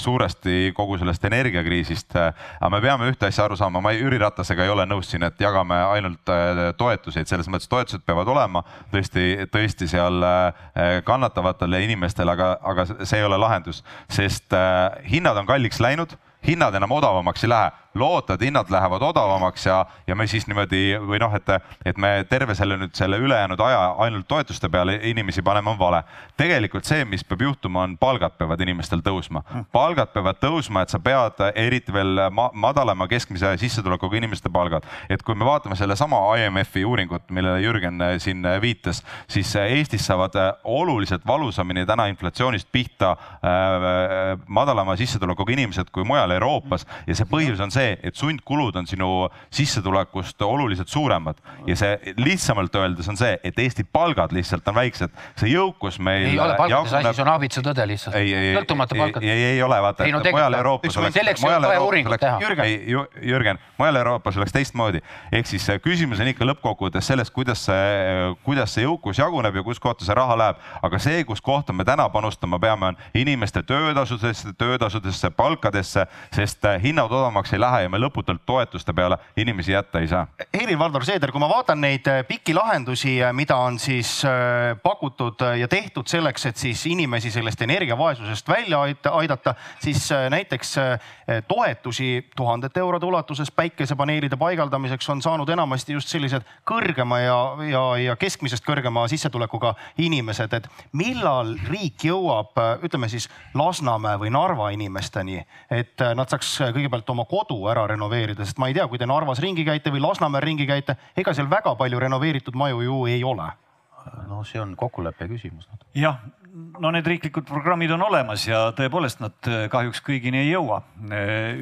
suuresti kogu sellest energiakriisist. aga me peame ühte asja aru saama, ma ei, Jüri Ratasega ei ole nõus siin, et jagame ainult toetuseid, selles mõttes toetused peavad olema tõesti tõesti seal äh, kannatavatele inimestele, aga, aga see ei ole lahendus, sest äh, hinnad on kalliks läinud hinnad enam odavamaks ei lähe, loota, et hinnad lähevad odavamaks ja, ja me siis niimoodi või noh, et, et me terve selle nüüd selle ülejäänud aja ainult toetuste peale inimesi paneme, on vale. tegelikult see, mis peab juhtuma, on palgad peavad inimestel tõusma. palgad peavad tõusma, et sa pead eriti veel ma madalama keskmise sissetulekuga inimeste palgad. et kui me vaatame sellesama IMF-i uuringut, millele Jürgen siin viitas, siis Eestis saavad oluliselt valusamini täna inflatsioonist pihta äh, madalama sissetulekuga inimesed kui mujal Euroopas ja see põhjus on see, et sundkulud on sinu sissetulekust oluliselt suuremad ja see lihtsamalt öeldes on see, et Eesti palgad lihtsalt on väiksed, see jõukus meil. ei ole palkades asi, see on aabitsa tõde lihtsalt. sõltumata palkadest. ei, ei ole, vaata, mujal Euroopas oleks. selleks on vaja uuringut teha. ei, Jürgen, mujal Euroopas oleks teistmoodi. ehk siis küsimus on ikka lõppkokkuvõttes selles, kuidas see, kuidas see jõukus jaguneb ja kus kohta see raha läheb. aga see, kus kohta me täna panustama peame, on inimeste töötasudesse, töötasudesse, palkadesse, sest hinnad odavamaks ei lähe ja me lõputult toetuste peale inimesi jätta ei saa. Helir-Valdor Seeder, kui ma vaatan neid pikki lahendusi, mida on siis pakutud ja tehtud selleks, et siis inimesi sellest energiavaesusest välja aidata, siis näiteks toetusi tuhandete eurode ulatuses päikesepaneelide paigaldamiseks on saanud enamasti just sellised kõrgema ja, ja, ja keskmisest kõrgema sissetulekuga inimesed, et millal riik jõuab, ütleme siis Lasnamäe või Narva inimesteni, et nad saaks kõigepealt oma kodu ära renoveerida, sest ma ei tea, kui te Narvas ringi käite või Lasnamäel ringi käite, ega seal väga palju renoveeritud maju ju ei ole. no see on kokkuleppe küsimus. jah, no need riiklikud programmid on olemas ja tõepoolest nad kahjuks kõigini ei jõua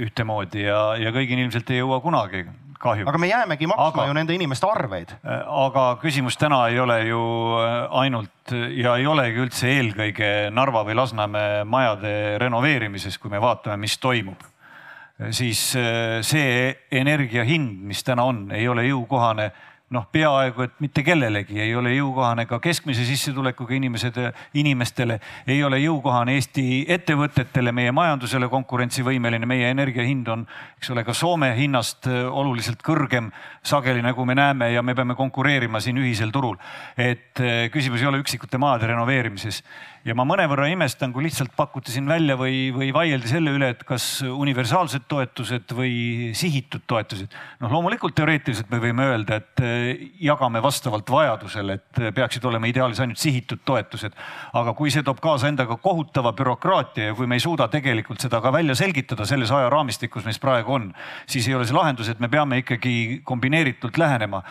ühtemoodi ja, ja kõigini ilmselt ei jõua kunagi kahjuks. aga me jäämegi maksma aga, ju nende inimeste arveid. aga küsimus täna ei ole ju ainult ja ei olegi üldse eelkõige Narva või Lasnamäe majade renoveerimises, kui me vaatame, mis toimub siis see energia hind, mis täna on, ei ole jõukohane. Noh, peaaegu et mitte kellelegi ei ole jõukohane ka keskmise sissetulekuga inimesed, inimestele, ei ole jõukohane. Eesti ettevõtetele, meie majandusele konkurentsivõimeline, meie energia hind on, eks ole, ka Soome hinnast oluliselt kõrgem sageli, nagu me näeme ja me peame konkureerima siin ühisel turul. et küsimus ei ole üksikute maade renoveerimises ja ma mõnevõrra imestan, kui lihtsalt pakuti siin välja või, või vaieldi selle üle, et kas universaalsed toetused või sihitud toetused. noh, loomulikult teoreetiliselt me võime öelda, et eh, jagame vastavalt vajadusele, et peaksid olema ideaalis ainult sihitud toetused. aga kui see toob kaasa endaga kohutava bürokraatia ja kui me ei suuda tegelikult seda ka välja selgitada selles ajaraamistikus, mis praegu on, siis ei ole see lahendus, et me peame ikkagi kombineeritult lähenema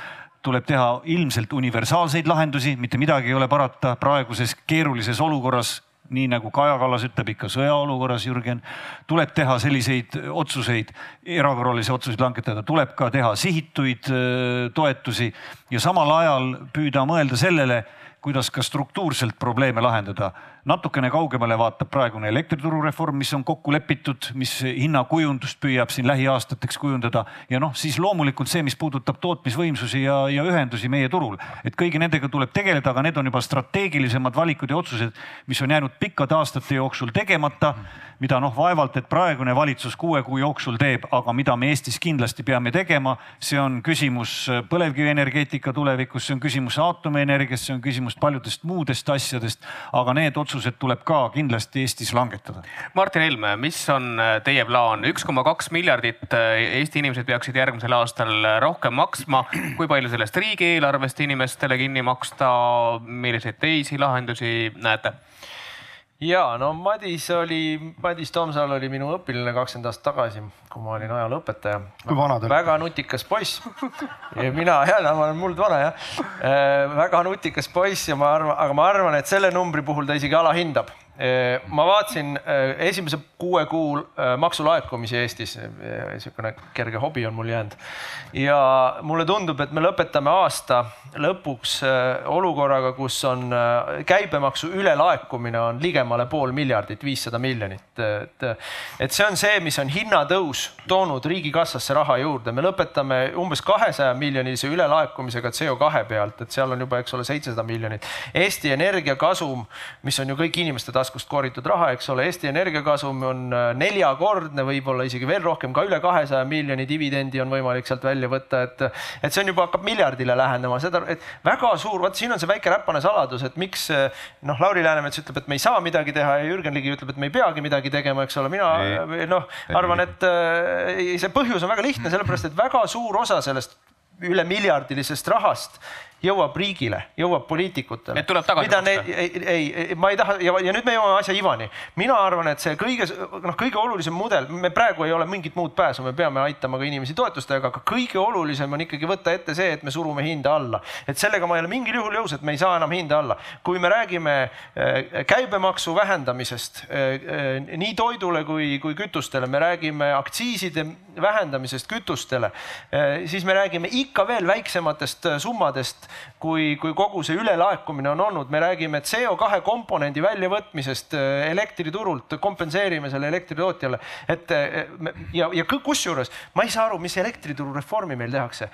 tuleb teha ilmselt universaalseid lahendusi, mitte midagi ei ole parata praeguses keerulises olukorras, nii nagu Kaja Kallas ütleb, ikka sõjaolukorras, Jürgen, tuleb teha selliseid otsuseid, erakorralisi otsuseid langetada, tuleb ka teha sihituid toetusi ja samal ajal püüda mõelda sellele, kuidas ka struktuurselt probleeme lahendada natukene kaugemale vaatab praegune elektrituru reform, mis on kokku lepitud, mis hinnakujundust püüab siin lähiaastateks kujundada. Ja noh, siis loomulikult see, mis puudutab tootmisvõimsusi ja, ja ühendusi meie turul, et kõigi nendega tuleb tegeleda, aga need on juba strateegilisemad valikud ja otsused, mis on jäänud pikkade aastate jooksul tegemata, mida noh, vaevalt, et praegune valitsus kuue kuu jooksul teeb, aga mida me Eestis kindlasti peame tegema, see on küsimus põlevkivienergeetika tulevikust, see on küsimus aatomienergiast, see on küsimus paljudest muudest asjadest, aga need otsused otsused tuleb ka kindlasti Eestis langetada. Martin Helme, mis on äh, teie plaan, üks koma kaks miljardit äh, Eesti inimesed peaksid järgmisel aastal äh, rohkem maksma. kui palju sellest riigieelarvest inimestele kinni maksta, milliseid teisi lahendusi näete? Ja no Madis oli, Madis Tomsaal oli minu õpilane kakskümmend aastat tagasi, kui ma olin ajalooõpetaja. kui vana ta oli? väga nutikas poiss. mina, jälle ma olen muldvana jah. väga nutikas poiss ja ma arvan, aga ma arvan, et selle numbri puhul ta isegi alahindab ma vaatasin esimese kuue kuu maksulaekumisi Eestis, niisugune kerge hobi on mul jäänud. ja mulle tundub, et me lõpetame aasta lõpuks olukorraga, kus on käibemaksu ülelaekumine on ligemale pool miljardit, viissada miljonit. et, et see on see, mis on hinnatõus toonud riigikassasse raha juurde, me lõpetame umbes kahesaja miljonilise ülelaekumisega CO2 pealt, et seal on juba, eks ole, seitsesada miljonit. Eesti Energia kasum, mis on ju kõik inimeste tasu taskust koritud raha, eks ole, Eesti Energia kasum on äh, neljakordne, võib-olla isegi veel rohkem, ka üle kahesaja miljoni dividendi on võimalik sealt välja võtta, et et see on juba hakkab miljardile lähenema, seda, et väga suur, vot siin on see väike räpane saladus, et miks noh, Lauri Läänemets ütleb, et me ei saa midagi teha ja Jürgen Ligi ütleb, et me ei peagi midagi tegema, eks ole, mina noh, arvan, et äh, see põhjus on väga lihtne, sellepärast et väga suur osa sellest üle miljardilisest rahast jõuab riigile, jõuab poliitikutele. et tuleb tagasi maksta? ei, ei, ma ei taha ja, ja nüüd me jõuame asja ivani. mina arvan, et see kõige, noh, kõige olulisem mudel, me praegu ei ole mingit muud pääsu, me peame aitama ka inimesi toetustega, aga kõige olulisem on ikkagi võtta ette see, et me surume hinda alla. et sellega ma ei ole mingil juhul jõus, et me ei saa enam hinda alla. kui me räägime äh, käibemaksu vähendamisest äh, nii toidule kui, kui kütustele, me räägime aktsiiside vähendamisest kütustele, äh, siis me räägime ikka veel väiksematest summadest kui, kui kogu see ülelaekumine on olnud, me räägime CO2 komponendi väljavõtmisest äh, elektriturult, kompenseerime selle elektritootjale, et äh, ja, ja kusjuures ma ei saa aru, mis elektrituru reformi meil tehakse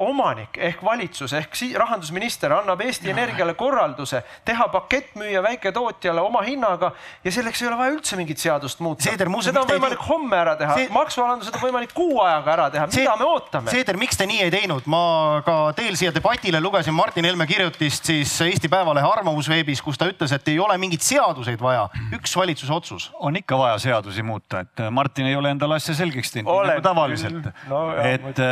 omanik ehk valitsus ehk rahandusminister annab Eesti Energiale korralduse teha pakettmüüja väiketootjale oma hinnaga ja selleks ei ole vaja üldse mingit seadust muuta. seda on võimalik homme ära teha see..., maksualandused on võimalik kuu ajaga ära teha, mida me ootame? Seeder, miks te nii ei teinud? ma ka teel siia debatile lugesin Martin Helme kirjutist siis Eesti Päevalehe arvamusveebis, kus ta ütles, et ei ole mingeid seaduseid vaja, üks valitsuse otsus. on ikka vaja seadusi muuta, et Martin ei ole endale asja selgeks teinud, nagu tavaliselt no,. et.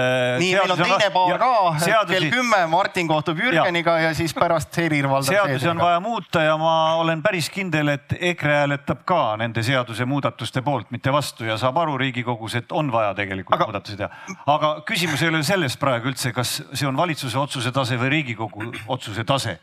nii, meil on teine paar ka. seadusi... kell kümme Martin kohtub Jürgeniga ja, ja siis pärast Helir-Valdor seadusi on vaja muuta ja ma olen päris kindel, et EKRE hääletab ka nende seadusemuudatuste poolt, mitte vastu ja saab aru Riigikogus, et on vaja tegelikult aga... muudatusi teha. aga küsimus ei ole selles praegu üldse, kas see on valitsuse otsuse tase või Riigikogu otsuse tase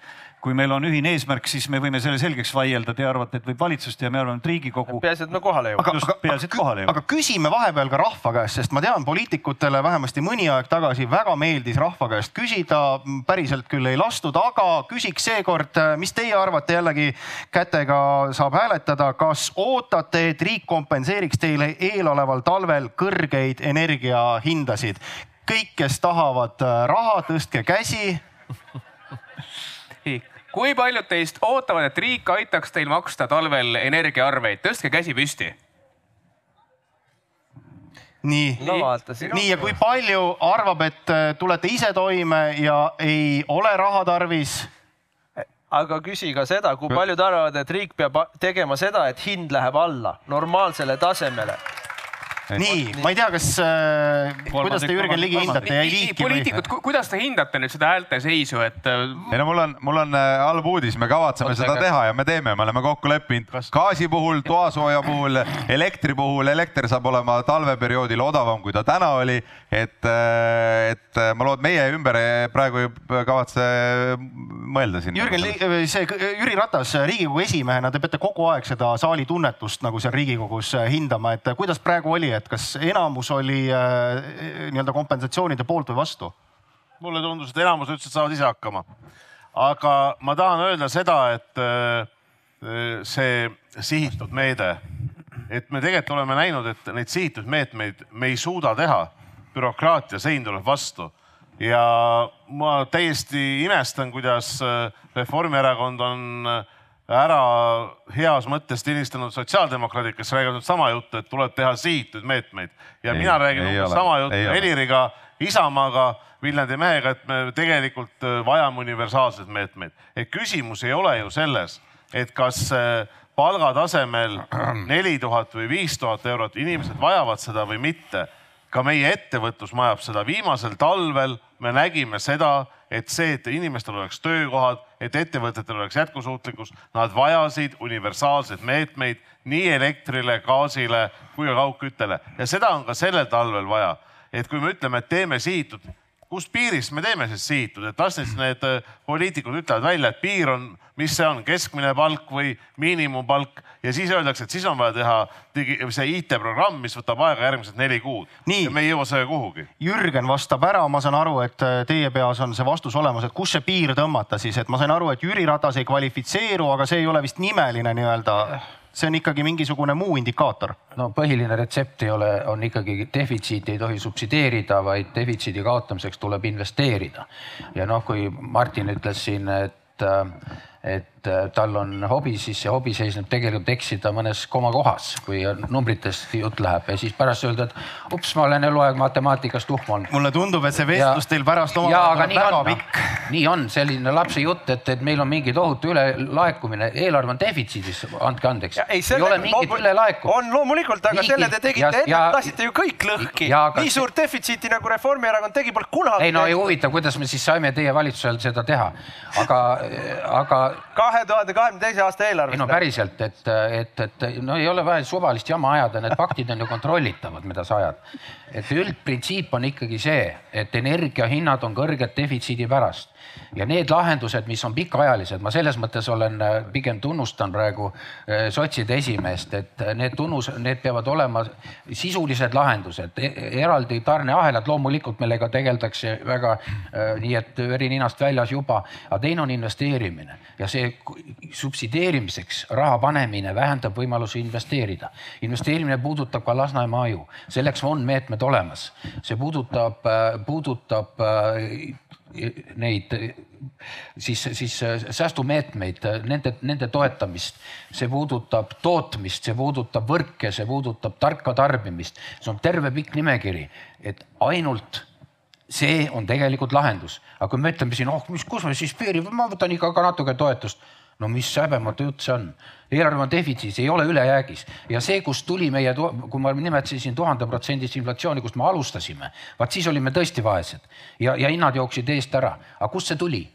kui meil on ühine eesmärk, siis me võime selle selgeks vaielda, te arvate, et võib valitsust ja me arvame, et Riigikogu. peaasi, et me kohale jõuame. just, peaasi, et kohale jõuame. aga küsime vahepeal ka rahva käest, sest ma tean, poliitikutele vähemasti mõni aeg tagasi väga meeldis rahva käest küsida, päriselt küll ei lastud, aga küsiks seekord, mis teie arvate, jällegi kätega saab hääletada, kas ootate, et riik kompenseeriks teile eeloleval talvel kõrgeid energiahindasid? kõik, kes tahavad raha, tõstke käsi *laughs* kui paljud teist ootavad, et riik aitaks teil maksta talvel energiaarveid, tõstke käsi püsti. nii. No,, nii. ja kui palju arvab, et äh, tulete ise toime ja ei ole raha tarvis? aga küsi ka seda, kui paljud arvavad, et riik peab tegema seda, et hind läheb alla normaalsele tasemele nii, ma ei tea, kas äh,, kuidas te Jürgen Ligi hindate, jäi liiki või? poliitikud, kuidas te hindate nüüd seda häälte seisu, et? Äh, ei no mul on, mul on äh, halb uudis, me kavatseme seda teha ja me teeme, me oleme kokku leppinud gaasi puhul, toasooja puhul, elektri puhul, elekter saab olema talveperioodil odavam, kui ta täna oli. et, et ma loodan, meie ümber praegu ei kavatse mõelda siin. Jürgen, see Jüri Ratas Riigikogu esimehena, te peate kogu aeg seda saali tunnetust nagu seal Riigikogus hindama, et kuidas praegu oli, et kas enamus oli äh, nii-öelda kompensatsioonide poolt või vastu? mulle tundus, et enamus ütles, et saavad ise hakkama. aga ma tahan öelda seda, et äh, see sihitud meede, et me tegelikult oleme näinud, et neid sihitud meetmeid me ei suuda teha. bürokraatia sein tuleb vastu ja ma täiesti imestan, kuidas äh, Reformierakond on äh, ära heas mõttes tilistanud sotsiaaldemokraadid, kes räägivad sama juttu, et tuleb teha sihitud meetmeid ja ei, mina räägin sama juttu Heliriga, Isamaaga, Viljandi mehega, et me tegelikult äh, vajame universaalseid meetmeid. et küsimus ei ole ju selles, et kas äh, palgatasemel *clears throat* neli tuhat või viis tuhat eurot, inimesed vajavad seda või mitte. ka meie ettevõtlus vajab seda. viimasel talvel me nägime seda, et see, et inimestel oleks töökohad, et ettevõtetel oleks jätkusuutlikkus, nad vajasid universaalseid meetmeid nii elektrile, gaasile kui ka kaugküttele ja seda on ka sellel talvel vaja. et kui me ütleme, et teeme sihitud, kust piirist me teeme siis sihitud, et las siis need äh, poliitikud ütlevad välja, et piir on mis see on, keskmine palk või miinimumpalk ja siis öeldakse, et siis on vaja teha digi, see IT-programm, mis võtab aega järgmised neli kuud. ja me ei jõua sellega kuhugi. Jürgen vastab ära, ma saan aru, et äh, teie peas on see vastus olemas, et kus see piir tõmmata siis, et ma sain aru, et Jüri Ratas ei kvalifitseeru, aga see ei ole vist nimeline nii-öelda see on ikkagi mingisugune muu indikaator. no põhiline retsept ei ole, on ikkagi defitsiiti ei tohi subsideerida, vaid defitsiidi kaotamiseks tuleb investeerida. ja noh, kui Martin ütles siin, et et et äh, tal on hobi, siis see hobi seisneb tegelikult eksida mõnes komakohas, kui numbritest jutt läheb ja siis pärast öelda, et ups, ma olen eluaeg matemaatikast tuhm olnud. mulle tundub, et see vestlus teil pärast ja, aga omavahel nii väga on, pikk. nii on selline lapse jutt, et, et meil on mingi tohutu ülelaekumine, eelarve on defitsiidis, andke andeks. ei, ei ole mingit ülelaekumist. on loomulikult, aga Riigi- selle te tegite ja- enne, ja- lasite ju kõik lõhki. ja nii see- suurt defitsiiti nagu Reformierakond tegi, pole kunagi ei no ei huvita, kuidas me siis saime teie valitsusel seda teha, aga, aga kahe tuhande kahekümne teise aasta eelarves. ei no päriselt, et, et, et no ei ole vaja suvalist jama ajada, need faktid on ju kontrollitavad, mida sa ajad. et üldprintsiip on ikkagi see, et energiahinnad on kõrged defitsiidi pärast ja need lahendused, mis on pikaajalised, ma selles mõttes olen, pigem tunnustan praegu eh, sotside esimeest, et need tunnus, need peavad olema sisulised lahendused, eraldi tarneahelad loomulikult, millega tegeldakse väga nii, et veri ninast väljas juba, aga teine on investeerimine. Ja see subsideerimiseks raha panemine vähendab võimalusi investeerida. investeerimine puudutab ka Lasnamäe aju, selleks on meetmed olemas, see puudutab, puudutab äh, neid siis, siis säästumeetmeid, nende, nende toetamist, see puudutab tootmist, see puudutab võrke, see puudutab tarka tarbimist, see on terve pikk nimekiri, et ainult see on tegelikult lahendus, aga kui me ütleme siin, oh, mis, kus me siis piiri, ma võtan ikka ka natuke toetust. No mis häbematu jutt see on, eelarve on defitsiidis, ei ole ülejäägis. Ja see, kust tuli meie, kui ma nimetasin tuhande protsendist inflatsiooni, kust me alustasime, vaat siis olime tõesti vaesed. Ja, ja hinnad jooksid eest ära, aga kust see tuli?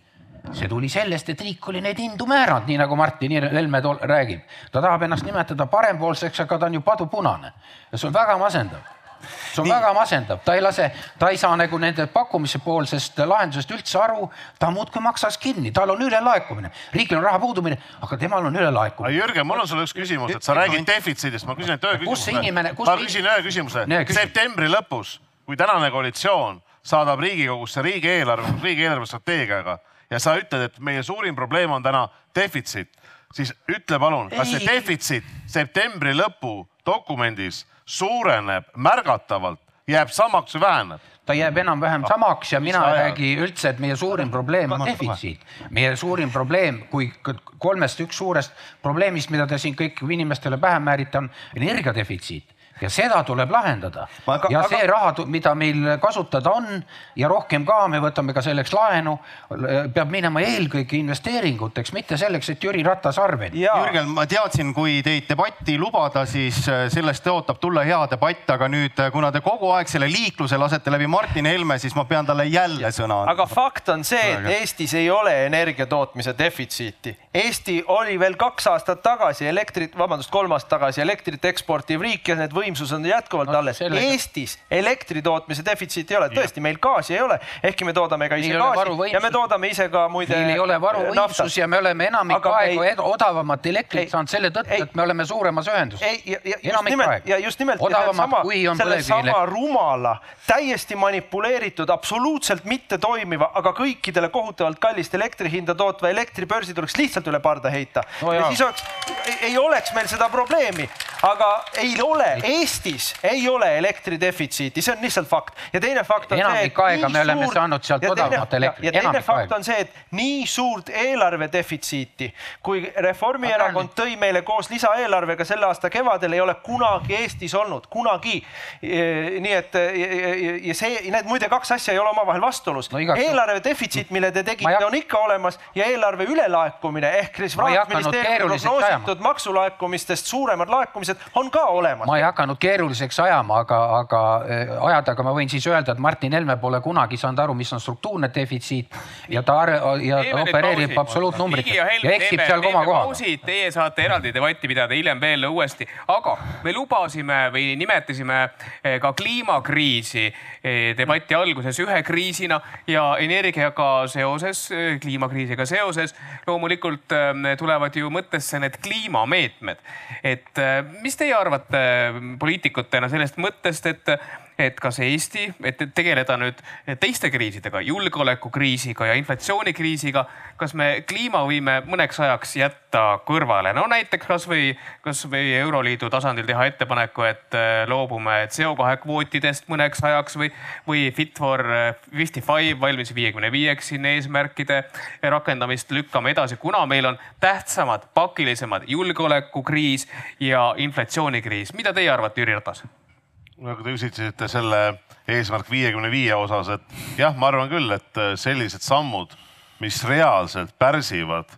see tuli sellest, et riik oli neid hindu määranud, nii nagu Martin Helme räägib. ta tahab ennast nimetada parempoolseks, aga ta on ju padupunane. Ja see on väga masendav see on nii. väga masendav, ta ei lase, ta ei saa nagu nende pakkumise poolsest lahendusest üldse aru, ta muudkui maksas kinni, tal on ülelaekumine, riigil on raha puudumine, aga temal on ülelaekumine. Jürgen, mul on sulle üks küsimus, et sa räägid defitsiidist, ma küsin ainult ühe küsimuse. inimene- kus ma küsin ühe küsimuse. Septembri lõpus, kui tänane koalitsioon saadab Riigikogusse riigieelarve, riigieelarve strateegiaga ja sa ütled, et meie suurim probleem on täna defitsiit, siis ütle palun, kas see defitsiit septembri lõpu dokumendis suureneb märgatavalt, jääb samaks või väheneb? ta jääb enam-vähem samaks ja mina ei räägi üldse, et meie suurim probleem on defitsiit. meie suurim probleem, kui kolmest üks suurest probleemist, mida te siin kõik inimestele pähe määrite, on energiadefitsiit ja seda tuleb lahendada. ja see raha, mida meil kasutada on ja rohkem ka, me võtame ka selleks laenu, peab minema eelkõige investeeringuteks, mitte selleks, et Jüri Ratas arveid. Jürgen, ma teadsin, kui teid debatti lubada, siis äh, sellest ootab tulla hea debatt, aga nüüd, äh, kuna te kogu aeg selle liikluse lasete läbi Martin Helme, siis ma pean talle jälle sõna andma. aga fakt on see, et Eestis ei ole energia tootmise defitsiiti. Eesti oli veel kaks aastat tagasi elektrit, vabandust, kolm aastat tagasi elektrit eksportiv riik ja need võimsused on jätkuvalt No alles. Eestis elektri tootmise defitsiiti ei ole, tõesti, meil gaasi ei ole, ehkki me toodame ka ise Meil gaasi ja me toodame ise ka muide. meil ei ole varuvõimsus ja me oleme enamik Aga aegu ei- odavamat elektrit saanud selle tõttu, et me oleme suuremas ühenduses. Enamik aegu. ja just nimelt Odavamat, kui on selle põlevkivielekter. sama rumala, täiesti manipuleeritud, absoluutselt mitte toimiva, aga kõikidele kohutavalt kallist elektri hinda tootva elektribörsi tuleks lihtsalt üle parda heita. No ja siis oleks, ei oleks meil seda probleemi, aga ei ole, Eestis ei ole elektri defitsiiti, see on lihtsalt fakt ja teine fakt on Enamik see, et aega nii me oleme saanud sealt ja odavamat elektrit. ja teine fakt aega. on see, et nii suurt eelarve defitsiiti, kui Reformierakond tõi meile koos lisaeelarvega selle aasta kevadel, ei ole kunagi Eestis olnud, kunagi. nii et ja, ja, ja see, need muide kaks asja ei ole omavahel vastuolus No igaks- eelarve defitsiit, mille te tegite, hak- on ikka olemas ja eelarve ülelaekumine ehk siis rahandusministeeriumi prognoositud maksulaekumistest suuremad laekumised on ka olemas. ma ei hakanud keeruliseks ajama, aga, aga äh, ajada, aga ma võin siis öelda, et Martin Helme pole kunagi saanud aru, mis on struktuurne defitsiit ja ta are- ja Teeme opereerib absoluutnumbritega ja eksib seal koma kohaga. Teie saate eraldi debatti pidada hiljem veel uuesti, aga me lubasime või nimetasime eh, ka kliimakriisi eh, debati alguses ühe kriisina ja energiaga seoses, kliimakriisiga seoses loomulikult eh, tulevad ju mõttesse need kliimameetmed. et eh, mis teie arvate poliitikutena sellest mõttest, et et kas Eesti, et tegeleda nüüd teiste kriisidega, julgeolekukriisiga ja inflatsioonikriisiga, kas me kliima võime mõneks ajaks jätta kõrvale, no näiteks kasvõi, kasvõi Euroliidu tasandil teha ettepaneku, et äh, loobume CO2 kvootidest mõneks ajaks või, või Fit for fifty five valmis viiekümne viieks siin eesmärkide rakendamist lükkame edasi, kuna meil on tähtsamad, pakilisemad julgeolekukriis ja inflatsioonikriis. mida teie arvate, Jüri Ratas? Nagu te küsisite selle eesmärk viiekümne viie osas, et jah, ma arvan küll, et sellised sammud, mis reaalselt pärsivad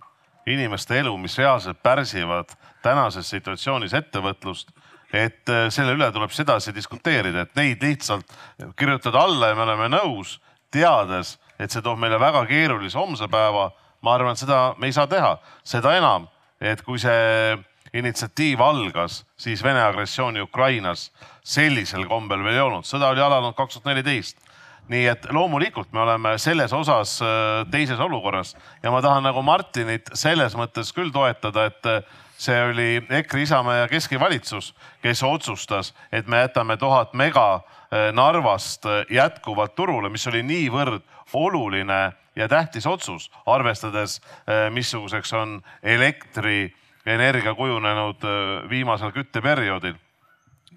inimeste elu, mis reaalselt pärsivad tänases situatsioonis ettevõtlust, et selle üle tuleb sedasi diskuteerida, et neid lihtsalt kirjutada alla ja me oleme nõus, teades, et see toob meile väga keerulise homse päeva. ma arvan, et seda me ei saa teha, seda enam, et kui see initsiatiiv algas, siis Vene agressiooni Ukrainas sellisel kombel veel ei olnud, sõda oli alanud kaks tuhat neliteist. Nii et loomulikult me oleme selles osas äh, teises olukorras ja ma tahan nagu Martinit selles mõttes küll toetada, et äh, see oli EKRE, Isamaa ja keskvalitsus, kes otsustas, et me jätame tuhat mega äh, Narvast jätkuvalt turule, mis oli niivõrd oluline ja tähtis otsus, arvestades, missuguseks on elektrienergia kujunenud viimasel kütteperioodil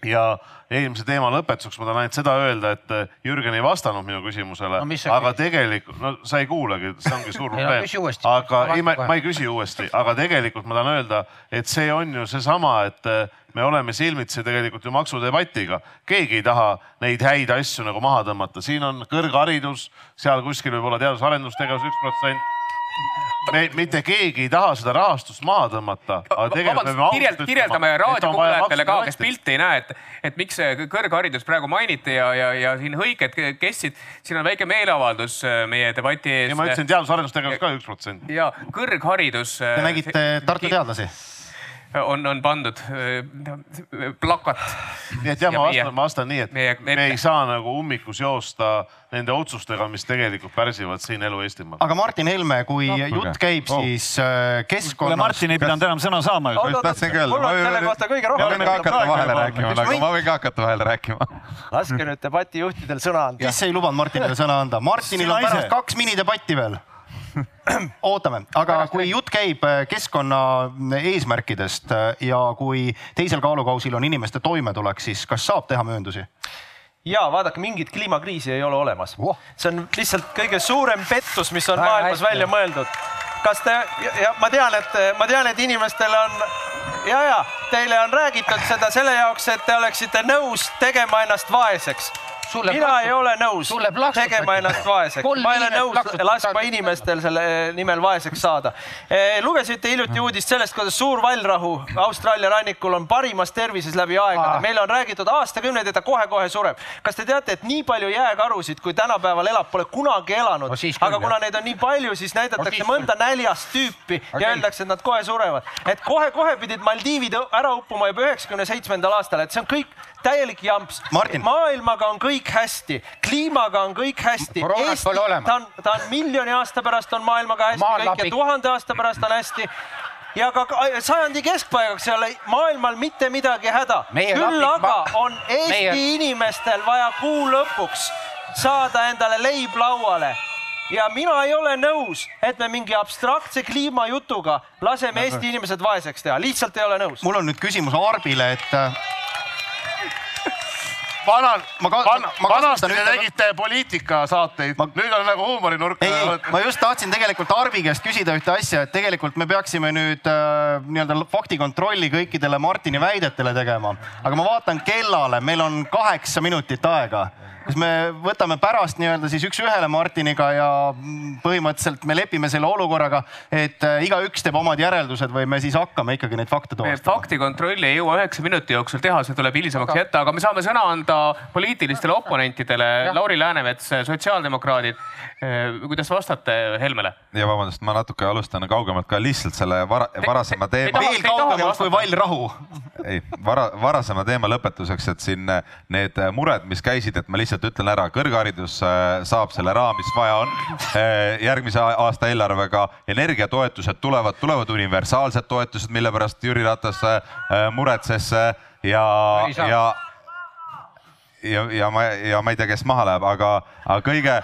ja eelmise teema lõpetuseks ma tahan ainult seda öelda, et Jürgen ei vastanud minu küsimusele No no, aga tegelikult, no sa ei kuulagi, see ongi suur *laughs* no probleem. uuesti. aga ei, ma, ma ei küsi uuesti, aga tegelikult ma tahan öelda, et see on ju seesama, et me oleme silmitsi tegelikult ju maksudebatiga. keegi ei taha neid häid asju nagu maha tõmmata, siin on kõrgharidus, seal kuskil võib olla teadus-arendustegevus üks protsent me mitte keegi ei taha seda rahastust maha tõmmata. vabandust, kirjeld, kirjeldame raadiokuulajatele ka, kes pilti ei näe, et, et miks kõrgharidus praegu mainiti ja, ja, ja siin hõiked kestsid. siin on väike meeleavaldus äh, meie debati ees. ja ma ütlesin teadus-arendustegevus ka üks protsent. ja kõrgharidus. äh, Te nägite Tartu teadlasi? On, on pandud äh, plakat. nii et jah, Ja ma vastan, ma vastan nii, et meie- me ei saa nagu ummikus joosta nende otsustega, mis tegelikult pärsivad siin elu Eestimaal. aga Martin Helme, kui No, jutt käib Oh. siis äh, kuule, keskkonnast. Martin ei pidanud enam sõna saama ju. mul on selle kohta kõige ma rohkem võin ka hakata vahele rääkima, Üks nagu ma võin ka hakata vahele rääkima. laske nüüd debatijuhtidel sõna anda. kes ei lubanud Martinile sõna anda? Martinil on pärast kaks minidebatti veel. *clears throat* ootame, aga kui jutt käib äh, keskkonna eesmärkidest äh, ja kui teisel kaalukausil on inimeste toimetulek, siis kas saab teha mööndusi? ja vaadake, mingit kliimakriisi ei ole olemas Voh. see on lihtsalt kõige suurem pettus, mis on Väga maailmas hästi. välja mõeldud. kas te ja, ja ma tean, et ma tean, et inimestel on ja, ja teile on räägitud seda selle jaoks, et te oleksite nõus tegema ennast vaeseks. Sulle mina plaksut- ei ole nõus tegema ennast vaeseks, ma ei ole nõus laskma inimestel selle nimel vaeseks saada. lugesite hiljuti uudist sellest, kuidas suur vallrahu Austraalia rannikul on parimas tervises läbi aegade Aa. meile on räägitud aastakümneid, et ta kohe-kohe sureb. kas te teate, et nii palju jääkarusid, kui tänapäeval elab, pole kunagi elanud No aga kuna neid on nii palju, siis näidatakse siis mõnda näljast tüüpi ja Okei. öeldakse, et nad kohe surevad. et kohe-kohe pidid Maldiivid ära uppuma juba üheksakümne seitsmendal aastal, et see on kõik täielik jamps. Maailmaga on kõik hästi, kliimaga on kõik hästi. Ta on, ta on miljoni aasta pärast on maailmaga hästi Maal kõik ja lapik. tuhande aasta pärast on hästi ja ka ka- sajandi keskpaigaks ei ole maailmal mitte midagi häda. Küll aga on Eesti meie- inimestel vaja kuu lõpuks saada endale leib lauale ja mina ei ole nõus, et me mingi abstraktse kliimajutuga laseme Eesti inimesed vaeseks teha, lihtsalt ei ole nõus. mul on nüüd küsimus Arbile, et vanan, Ma ka- van, ma vanasti te tegite poliitikasaateid, nüüd on nagu huumorinurk. ei, ei, ma just tahtsin tegelikult Arvi käest küsida ühte asja, et tegelikult me peaksime nüüd äh, nii-öelda faktikontrolli kõikidele Martini väidetele tegema, aga ma vaatan kellale, meil on kaheksa minutit aega. Kas me võtame pärast nii-öelda siis üks-ühele Martiniga ja põhimõtteliselt me lepime selle olukorraga, et äh, igaüks teeb omad järeldused või me siis hakkame ikkagi neid fakte tuvastama? faktikontrolli ei jõua üheksa minuti jooksul teha, see tuleb hilisemaks jätta, aga me saame sõna anda poliitilistele oponentidele. Lauri Läänemets, sotsiaaldemokraadid. kuidas vastate Helmele? ja vabandust, ma natuke alustan kaugemalt ka lihtsalt selle vara, varasema teema veel kaugemalt kui vall rahu. ei, vara, varasema teema lõpetuseks, et siin äh, need mured, mis käisid, et ma lihtsalt ütlen ära, kõrgharidus äh, saab selle raha, mis vaja on. järgmise a- aasta eelarvega energiatoetused tulevad, tulevad universaalsed toetused, mille pärast Jüri Ratas äh, muretses äh, ja ja ja, ja ma ja ma ei tea, kes maha läheb, aga, aga kõige,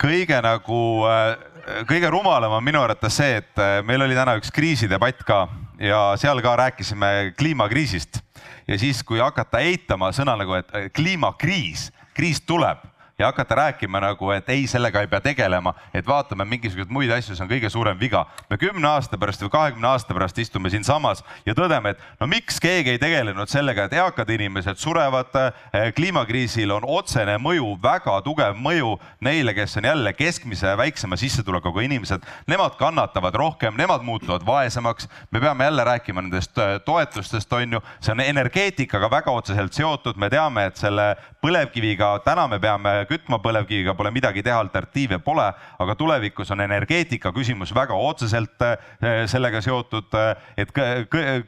kõige nagu kõige rumalam on minu arvates see, et meil oli täna üks kriisidebatt ka ja seal ka rääkisime kliimakriisist ja siis, kui hakata eitama sõna nagu, et kliimakriis, kriis tuleb ja hakata rääkima nagu, et ei, sellega ei pea tegelema, et vaatame mingisuguseid muid asju, see on kõige suurem viga. me kümne aasta pärast või kahekümne aasta pärast istume siinsamas ja tõdeme, et no miks keegi ei tegelenud sellega, et eakad inimesed surevad. kliimakriisil on otsene mõju, väga tugev mõju neile, kes on jälle keskmise ja väiksema sissetulekuga inimesed. Nemad kannatavad rohkem, nemad muutuvad vaesemaks. me peame jälle rääkima nendest toetustest, on ju, see on energeetikaga väga otseselt seotud, me teame, et selle põlevkiviga täna me peame kütma põlevkiviga, pole midagi teha, alternatiive pole, aga tulevikus on energeetika küsimus väga otseselt eh, sellega seotud, eh, et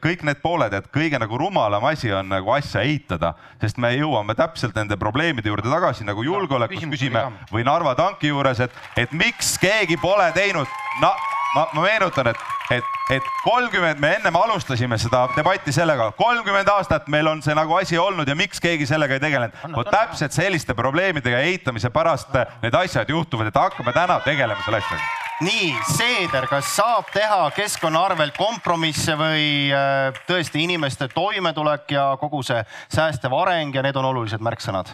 kõik need pooled, et kõige nagu rumalam asi on nagu asja eitada, sest me jõuame täpselt nende probleemide juurde tagasi nagu julgeolekus küsime või Narva tanki juures, et, et miks keegi pole teinud no, ma, ma meenutan, et, et, et kolmkümmend, me ennem alustasime seda debatti sellega, kolmkümmend aastat meil on see nagu asi olnud ja miks keegi sellega ei tegelenud. vot täpselt selliste probleemidega eitamise pärast need asjad juhtuvad, et hakkame täna tegelema selle asjaga nii, Seeder, kas saab teha keskkonna arvelt kompromisse või äh, tõesti inimeste toimetulek ja kogu see säästev areng ja need on olulised märksõnad?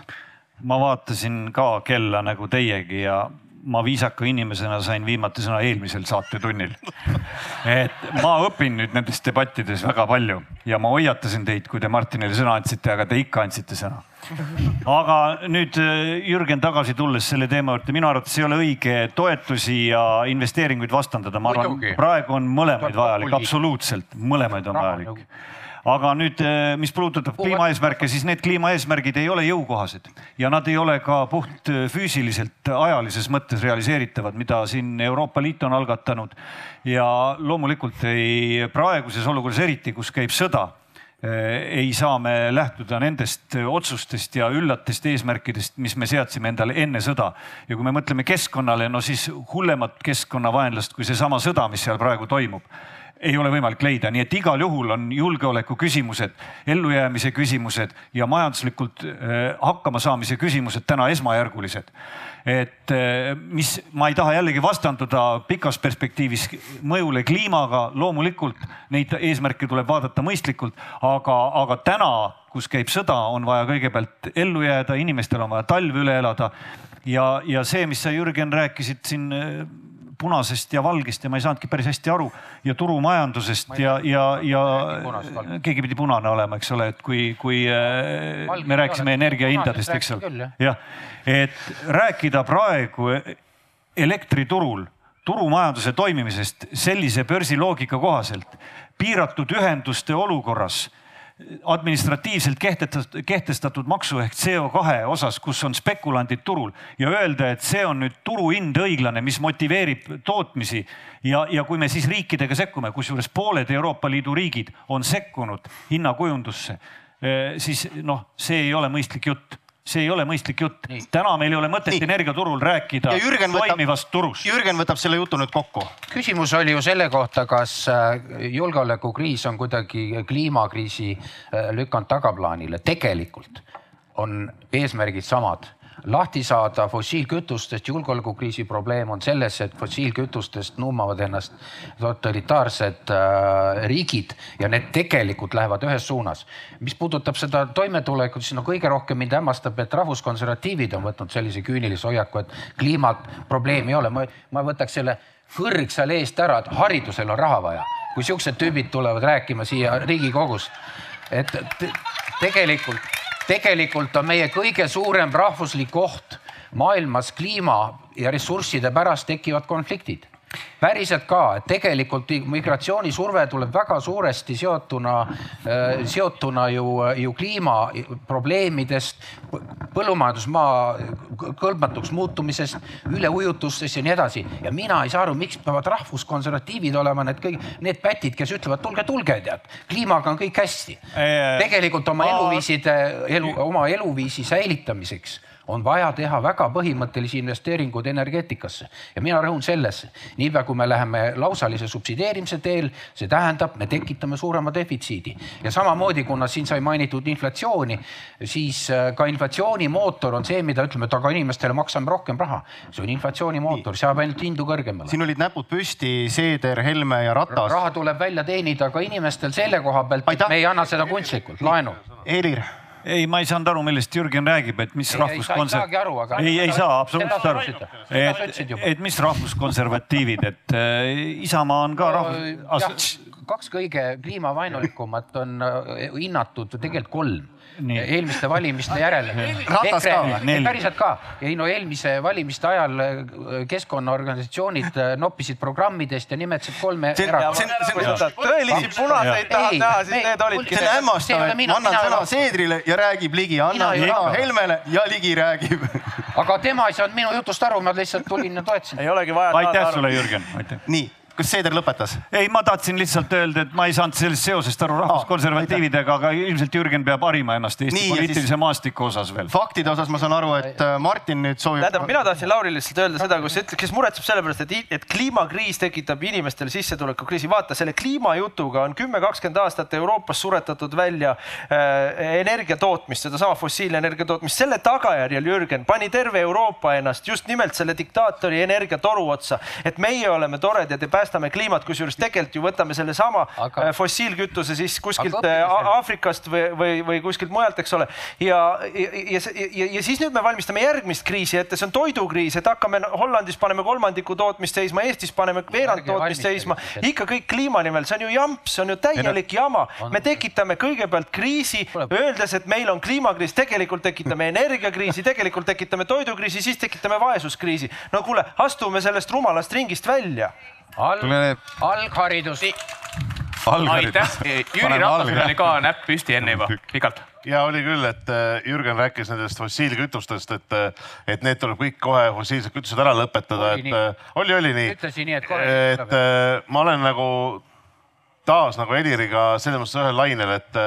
ma vaatasin ka kella nagu teiegi ja ma viisaka inimesena sain viimati sõna eelmisel saatetunnil. et ma õpin nüüd nendes debattides väga palju ja ma hoiatasin teid, kui te Martinile sõna andsite, aga te ikka andsite sõna. aga nüüd äh, Jürgen tagasi tulles selle teema juurde, minu arvates ei ole õige toetusi ja investeeringuid vastandada, ma arvan, praegu on mõlemaid vajalik, absoluutselt mõlemaid on vajalik aga nüüd, eh, mis puudutab kliimaeesmärke, siis need kliimaeesmärgid ei ole jõukohased ja nad ei ole ka puht eh, füüsiliselt ajalises mõttes realiseeritavad, mida siin Euroopa Liit on algatanud. ja loomulikult ei, praeguses olukorras eriti, kus käib sõda eh, ei saa me lähtuda nendest otsustest ja üllatest eesmärkidest, mis me seadsime endale enne sõda. ja kui me mõtleme keskkonnale, no siis hullemat keskkonnavaenlast kui seesama sõda, mis seal praegu toimub ei ole võimalik leida, nii et igal juhul on julgeoleku küsimused, ellujäämise küsimused ja majanduslikult äh, hakkamasaamise küsimused täna esmajärgulised. et äh, mis, ma ei taha jällegi vastanduda pikas perspektiivis mõjule kliimaga, loomulikult neid eesmärke tuleb vaadata mõistlikult, aga, aga täna, kus käib sõda, on vaja kõigepealt ellu jääda, inimestel on vaja talv üle elada. Ja, ja see, mis sa, Jürgen, rääkisid siin äh, punasest ja valgest ja ma ei saanudki päris hästi aru. Ja turumajandusest ja, ja, ja keegi pidi punane olema, eks ole, et kui, kui äh, Valge me rääkisime energiahindadest, eks ole. jah, et rääkida praegu elektriturul turumajanduse toimimisest sellise börsiloogika kohaselt piiratud ühenduste olukorras administratiivselt kehtestatud, kehtestatud maksu ehk CO2 osas, kus on spekulandid turul ja öelda, et see on nüüd turuhind õiglane, mis motiveerib tootmisi ja, ja kui me siis riikidega sekkume, kusjuures pooled Euroopa Liidu riigid on sekkunud hinnakujundusse, eh, siis noh, see ei ole mõistlik jutt see ei ole mõistlik jutt. täna meil ei ole mõtet Nii. energiaturul rääkida toimivast turust. Jürgen võtab selle jutu nüüd kokku. küsimus oli ju selle kohta, kas äh, julgeolekukriis on kuidagi kliimakriisi äh, lükanud tagaplaanile. tegelikult on eesmärgid samad lahti saada fossiilkütustest. julgeolekukriisi probleem on selles, et fossiilkütustest nuumavad ennast totalitaarsed äh, riigid ja need tegelikult lähevad ühes suunas. mis puudutab seda toimetulekut, siis no kõige rohkem mind hämmastab, et rahvuskonservatiivid on võtnud sellise küünilise hoiaku, et kliimaprobleemi ei ole. ma, ma võtaks selle kõrg seal eest ära, et haridusel on raha vaja. kui siuksed tüübid tulevad rääkima siia Riigikogus, et tegelikult tegelikult on meie kõige suurem rahvuslik oht maailmas kliima ja ressursside pärast tekivad konfliktid päriselt ka, et tegelikult migratsioonisurve tuleb väga suuresti seotuna, äh, seotuna ju, ju kliimaprobleemidest, põllumajandusmaa kõlbmatuks muutumisest, üleujutustest ja nii edasi. ja mina ei saa aru, miks peavad rahvuskonservatiivid olema need kõik, need pätid, kes ütlevad, tulge, tulge, tead, kliimaga on kõik hästi. tegelikult oma eluviiside, elu, oma eluviisi säilitamiseks on vaja teha väga põhimõttelisi investeeringuid energeetikasse ja mina rõhun sellesse. niipea kui me läheme lausalise subsideerimise teel, see tähendab, me tekitame suurema defitsiidi ja samamoodi, kuna siin sai mainitud inflatsiooni, siis äh, ka inflatsiooni mootor on see, mida ütleme, et aga inimestele maksame rohkem raha. see on inflatsiooni mootor, seab ainult hindu kõrgemale. siin olid näpud püsti, Seeder, Helme ja Ratas. raha tuleb välja teenida ka inimestel selle koha pealt, et me ei anna seda kunstlikult, laenu. Helir ei, ma ei saanud aru, millest Jürgen räägib, et mis rahvuskonser-. ei, ei saa absoluutselt aru. et, et mis rahvuskonservatiivid, et äh, Isamaa on ka rahvus. kaks kõige kliimavaenulikumat on äh, hinnatud tegelikult kolm Nii. eelmiste valimiste järel. päriselt ka, ei no eelmise valimiste ajal äh, keskkonnaorganisatsioonid äh, noppisid programmidest ja nimetasid kolme erakonda. tõelisi punaseid tahad näha, siis need olidki. see on hämmastav, et ma annan sõna Seedrile ja räägib Ligi, annan sõna Helmele ja Ligi räägib. aga tema ei saanud minu jutust aru, ma lihtsalt tulin ja toetasin. ei olegi vaja. aitäh sulle, Jürgen, aitäh. nii kas Seeder lõpetas? ei, ma tahtsin lihtsalt öelda, et ma ei saanud sellest seosest aru rahvuskonservatiividega, aga ilmselt Jürgen peab harima ennast Eesti Nii, poliitilise maastiku osas veel. faktide osas ma saan aru, et äh, Martin nüüd soovib. tähendab, mina tahtsin Laurile lihtsalt öelda seda, kus kes muretseb selle pärast, et, et kliimakriis tekitab inimestele sissetulekukriisi. vaata, selle kliimajutuga on kümme, kakskümmend aastat Euroopas suretatud välja äh, energia tootmist, sedasama fossiilenergia tootmist. selle tagajärjel, Jürgen, pani terve Euroopa ennast just nimelt selle diktaatori energiatoru otsa, et meie oleme toredad ja päästame kliimat, kusjuures tegelikult ju võtame sellesama aga... Äh, fossiilkütuse siis kuskilt. Äh, Aafrikast või, või, või kuskilt mujalt, eks ole. ja, ja, ja, ja, ja siis nüüd me valmistame järgmist kriisi ette, see on toidukriis, et hakkame Hollandis paneme kolmandiku tootmist seisma, Eestis paneme veerand tootmist seisma, ikka kõik kliima nimel, see on ju jamps, see on ju täielik jama. me tekitame kõigepealt kriisi, öeldes, et meil on kliimakriis, tegelikult tekitame energiakriisi, tegelikult tekitame toidukriisi, siis tekitame vaesuskriisi. no kuule, astume sellest rumalast ringist välja Alg, algharidus. aitäh, Jüri Ratasel oli ka näpp püsti enne juba, pikalt. ja oli küll, et äh, Jürgen rääkis nendest fossiilkütustest, et, äh, et need tuleb kõik kohe fossiilsed kütused ära lõpetada, et nii. Äh, oli, oli nii. ütlesin nii, et kohe. et ma olen nagu taas nagu Heliriga selles mõttes ühel lainel, et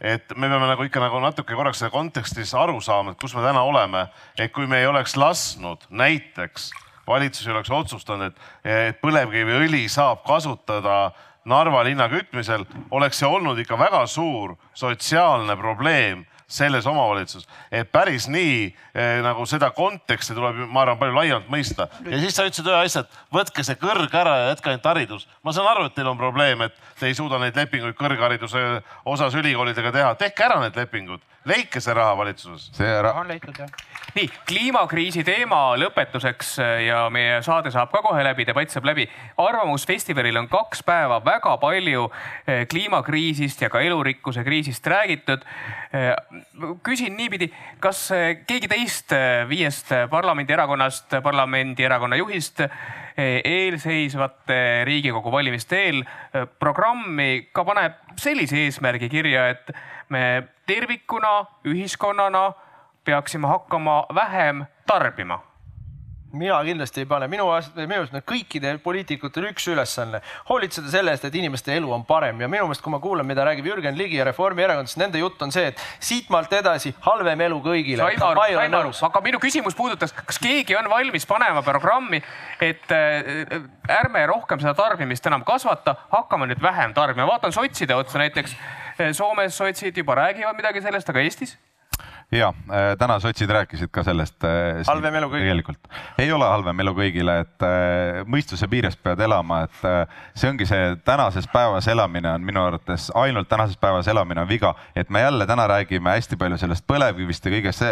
et me peame nagu ikka nagu natuke korraks selle kontekstis aru saama, et kus me täna oleme, et kui me ei oleks lasknud näiteks valitsus ei oleks otsustanud, et, põlevkiviõli saab kasutada Narva linna kütmisel, oleks see olnud ikka väga suur sotsiaalne probleem selles omavalitsuses, et päris nii eh, nagu seda konteksti tuleb, ma arvan, palju laiemalt mõista. ja siis sa ütlesid ühe asja, et võtke see kõrg ära ja jätke ainult haridus. ma saan aru, et teil on probleem, et te ei suuda neid lepinguid kõrghariduse osas ülikoolidega teha, tehke ära need lepingud, leidke see raha valitsuses. see raha on leitud jah nii kliimakriisi teema lõpetuseks äh, ja meie saade saab ka kohe läbi, debatt saab läbi. arvamusfestivalil on kaks päeva väga palju äh, kliimakriisist ja ka elurikkuse kriisist räägitud. Äh, küsin niipidi, kas keegi teist viiest parlamendierakonnast, parlamendierakonna juhist eelseisvate Riigikogu valimiste eel programmi ka paneb sellise eesmärgi kirja, et me tervikuna, ühiskonnana peaksime hakkama vähem tarbima? mina kindlasti ei pane, minu minu arust on kõikidel poliitikutel üks ülesanne, hoolitseda selle eest, et inimeste elu on parem ja minu meelest, kui ma kuulan, mida räägib Jürgen Ligi ja Reformierakond, siis nende jutt on see, et siitmaalt edasi halvem elu kõigile. aga minu küsimus puudutas, kas keegi on valmis panema programmi, et äh, ärme rohkem seda tarbimist enam kasvata, hakkame nüüd vähem tarbima, vaatan sotside otsa näiteks. Soomes sotsid juba räägivad midagi sellest, aga Eestis ja äh, täna sotsid rääkisid ka sellest. Äh, halvem elu kõigile. tegelikult ei ole halvem elu kõigile, et äh, mõistuse piires pead elama, et see ongi see tänases päevas elamine on minu arvates ainult tänases päevas elamine on viga, et me jälle täna räägime hästi palju sellest põlevkivist ja kõigest,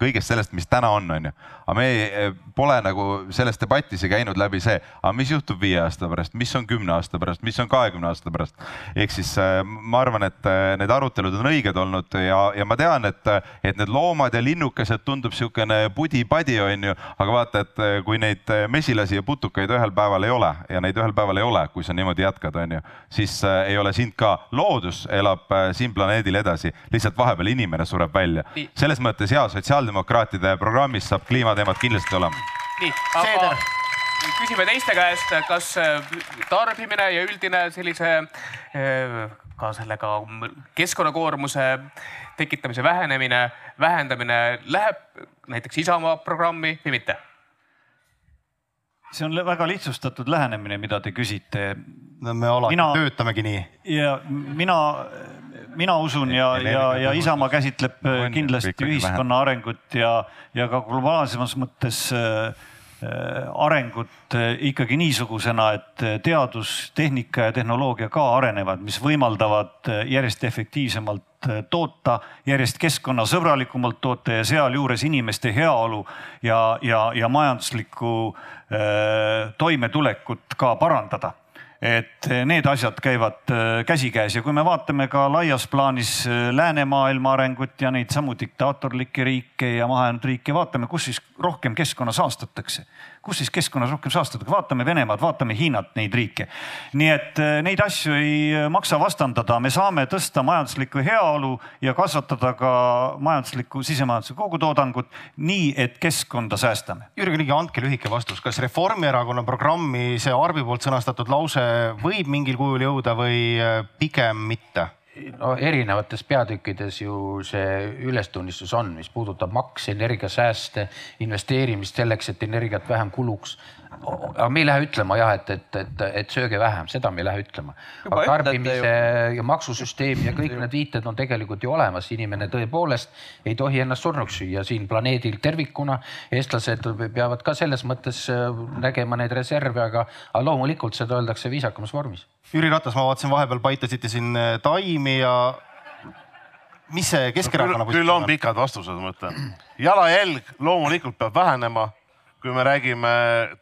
kõigest sellest, mis täna on, on ju. aga me ei, pole nagu selles debatis käinud läbi see, aga mis juhtub viie aasta pärast, mis on kümne aasta pärast, mis on kahekümne aasta pärast. ehk siis ma arvan, et need arutelud on õiged olnud ja, ja ma tean, et et need loomad ja linnukesed tundub niisugune pudi-padi, onju, aga vaata, et eh, kui neid eh, mesilasi ja putukaid ühel päeval ei ole ja neid ühel päeval ei ole, kui sa niimoodi jätkad, onju, siis eh, ei ole sind ka. loodus elab siin planeedil edasi, lihtsalt vahepeal inimene sureb välja. selles mõttes ja sotsiaaldemokraatide programmis saab kliimateemad kindlasti olema. nii, aga küsime teiste käest, kas tarbimine ja üldine sellise ka sellega keskkonnakoormuse tekitamise vähenemine, vähendamine läheb näiteks Isamaa programmi või mitte? see on väga lihtsustatud lähenemine, mida te küsite. no me alati mina, töötamegi nii. ja mina, mina usun ja, ja, ja Isamaa käsitleb kindlasti ühiskonna arengut ja, ja ka globaalsemas mõttes äh, arengut äh, ikkagi niisugusena, et teadus, tehnika ja tehnoloogia ka arenevad, mis võimaldavad äh, järjest efektiivsemalt toota, järjest keskkonnasõbralikumalt toota ja sealjuures inimeste heaolu ja, ja, ja majanduslikku Äh, toimetulekut ka parandada et need asjad käivad äh, käsikäes. Ja kui me vaatame ka laias plaanis äh, läänemaailma arengut ja neid samu diktaatorlikke riike ja mahajäänud riike, vaatame, kus siis rohkem keskkonna saastatakse kus siis keskkonnas rohkem saastatakse, vaatame Venemaad, vaatame Hiinat, neid riike. nii et äh, neid asju ei äh, maksa vastandada, me saame tõsta majanduslikku heaolu ja kasvatada ka majanduslikku, sisemajanduslikku kogutoodangut nii, et keskkonda säästame. Jürgen Ligi, andke lühike vastus, kas Reformierakonna programmi see Arvi poolt sõnastatud lause võib mingil kujul jõuda või äh, pigem mitte? No erinevates peatükkides ju see ülestunnistus on, mis puudutab makse, energiasääste, investeerimist selleks, et energiat vähem kuluks. Aga me ei lähe ütlema jah, et, et, et, et sööge vähem, seda me ei lähe ütlema. aga tarbimise ja maksusüsteem ja kõik need viited on tegelikult ju olemas, inimene tõepoolest ei tohi ennast surnuks süüa siin planeedil tervikuna. eestlased peavad ka selles mõttes äh, nägema neid reserve, aga, aga loomulikult seda öeldakse viisakamas vormis Jüri Ratas, ma vaatasin, vahepeal paitasite siin äh, taimi ja mis see Keskerakonna no,? küll on pikad vastused, ma ütlen. *clears throat* jalajälg loomulikult peab vähenema. Kui me räägime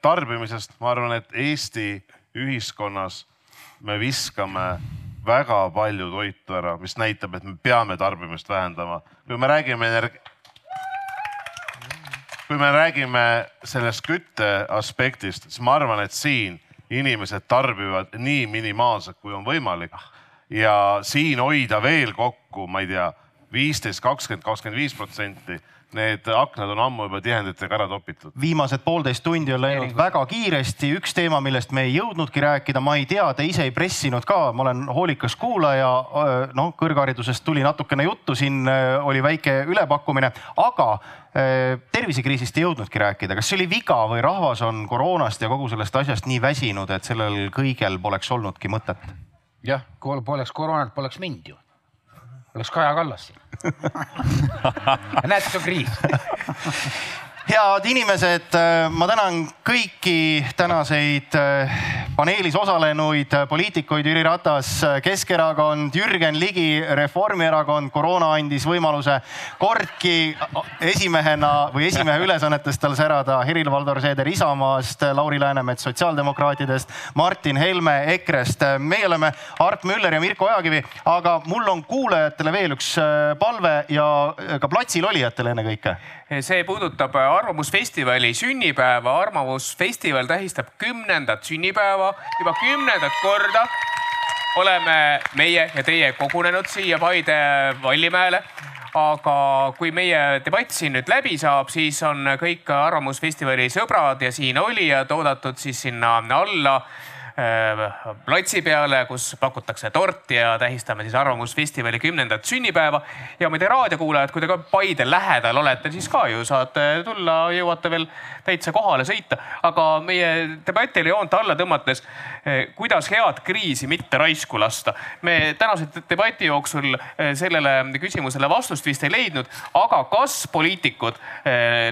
tarbimisest, ma arvan, et Eesti ühiskonnas me viskame väga palju toitu ära, mis näitab, et me peame tarbimist vähendama. kui me räägime energ-, kui me räägime sellest kütte aspektist, siis ma arvan, et siin inimesed tarbivad nii minimaalselt, kui on võimalik. ja siin hoida veel kokku, ma ei tea, viisteist, kakskümmend, kakskümmend viis protsenti need aknad on ammu juba tihenditega ära topitud. viimased poolteist tundi on läinud väga kiiresti, üks teema, millest me ei jõudnudki rääkida, ma ei tea, te ise ei pressinud ka, ma olen hoolikas kuulaja. noh, kõrgharidusest tuli natukene juttu, siin oli väike ülepakkumine, aga tervisekriisist ei jõudnudki rääkida, kas see oli viga või rahvas on koroonast ja kogu sellest asjast nii väsinud, et sellel kõigel poleks olnudki mõtet? jah, poleks koroonat, poleks mind ju oleks Kaja Kallas siin *laughs* näed, see on kriis head inimesed, ma tänan kõiki tänaseid äh, paneelis osalenuid poliitikuid, Jüri Ratas, Keskerakond, Jürgen Ligi, Reformierakond. koroona andis võimaluse kordki esimehena või esimehe ülesannetes tal särada Helir-Valdor Seeder Isamaast, Lauri Läänemets sotsiaaldemokraatidest, Martin Helme EKRE-st. meie oleme Art Müller ja Mirko Ojakivi, aga mul on kuulajatele veel üks äh, palve ja ka platsil olijatele ennekõike see puudutab Arvamusfestivali sünnipäeva. arvamusfestival tähistab kümnendat sünnipäeva, juba kümnendat korda oleme meie ja teie kogunenud siia Paide Vallimäele. Aga kui meie debatt siin nüüd läbi saab, siis on kõik Arvamusfestivali sõbrad ja siin olijad oodatud siis sinna alla. Äh, platsi peale, kus pakutakse torti ja tähistame siis Arvamusfestivali kümnendat sünnipäeva. ja muide raadiokuulajad, kui te ka Paide lähedal olete, siis ka ju saate tulla, jõuate veel täitsa kohale sõita. aga meie debatile joont alla tõmmates, äh, kuidas head kriisi mitte raisku lasta. me tänase debati jooksul äh, sellele küsimusele vastust vist ei leidnud, aga kas poliitikud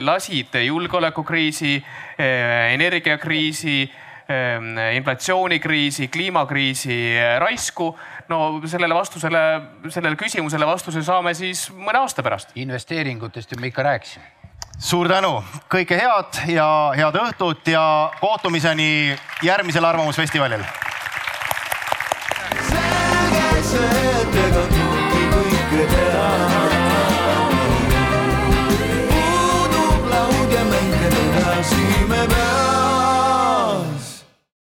lasid julgeolekukriisi, energiakriisi inflatsioonikriisi, kliimakriisi eh, raisku. no sellele vastusele, sellele küsimusele vastuse saame siis mõne aasta pärast. investeeringutest ju me ikka rääkisime. suur tänu, kõike head ja head õhtut ja kohtumiseni järgmisel Arvamusfestivalil. selge see,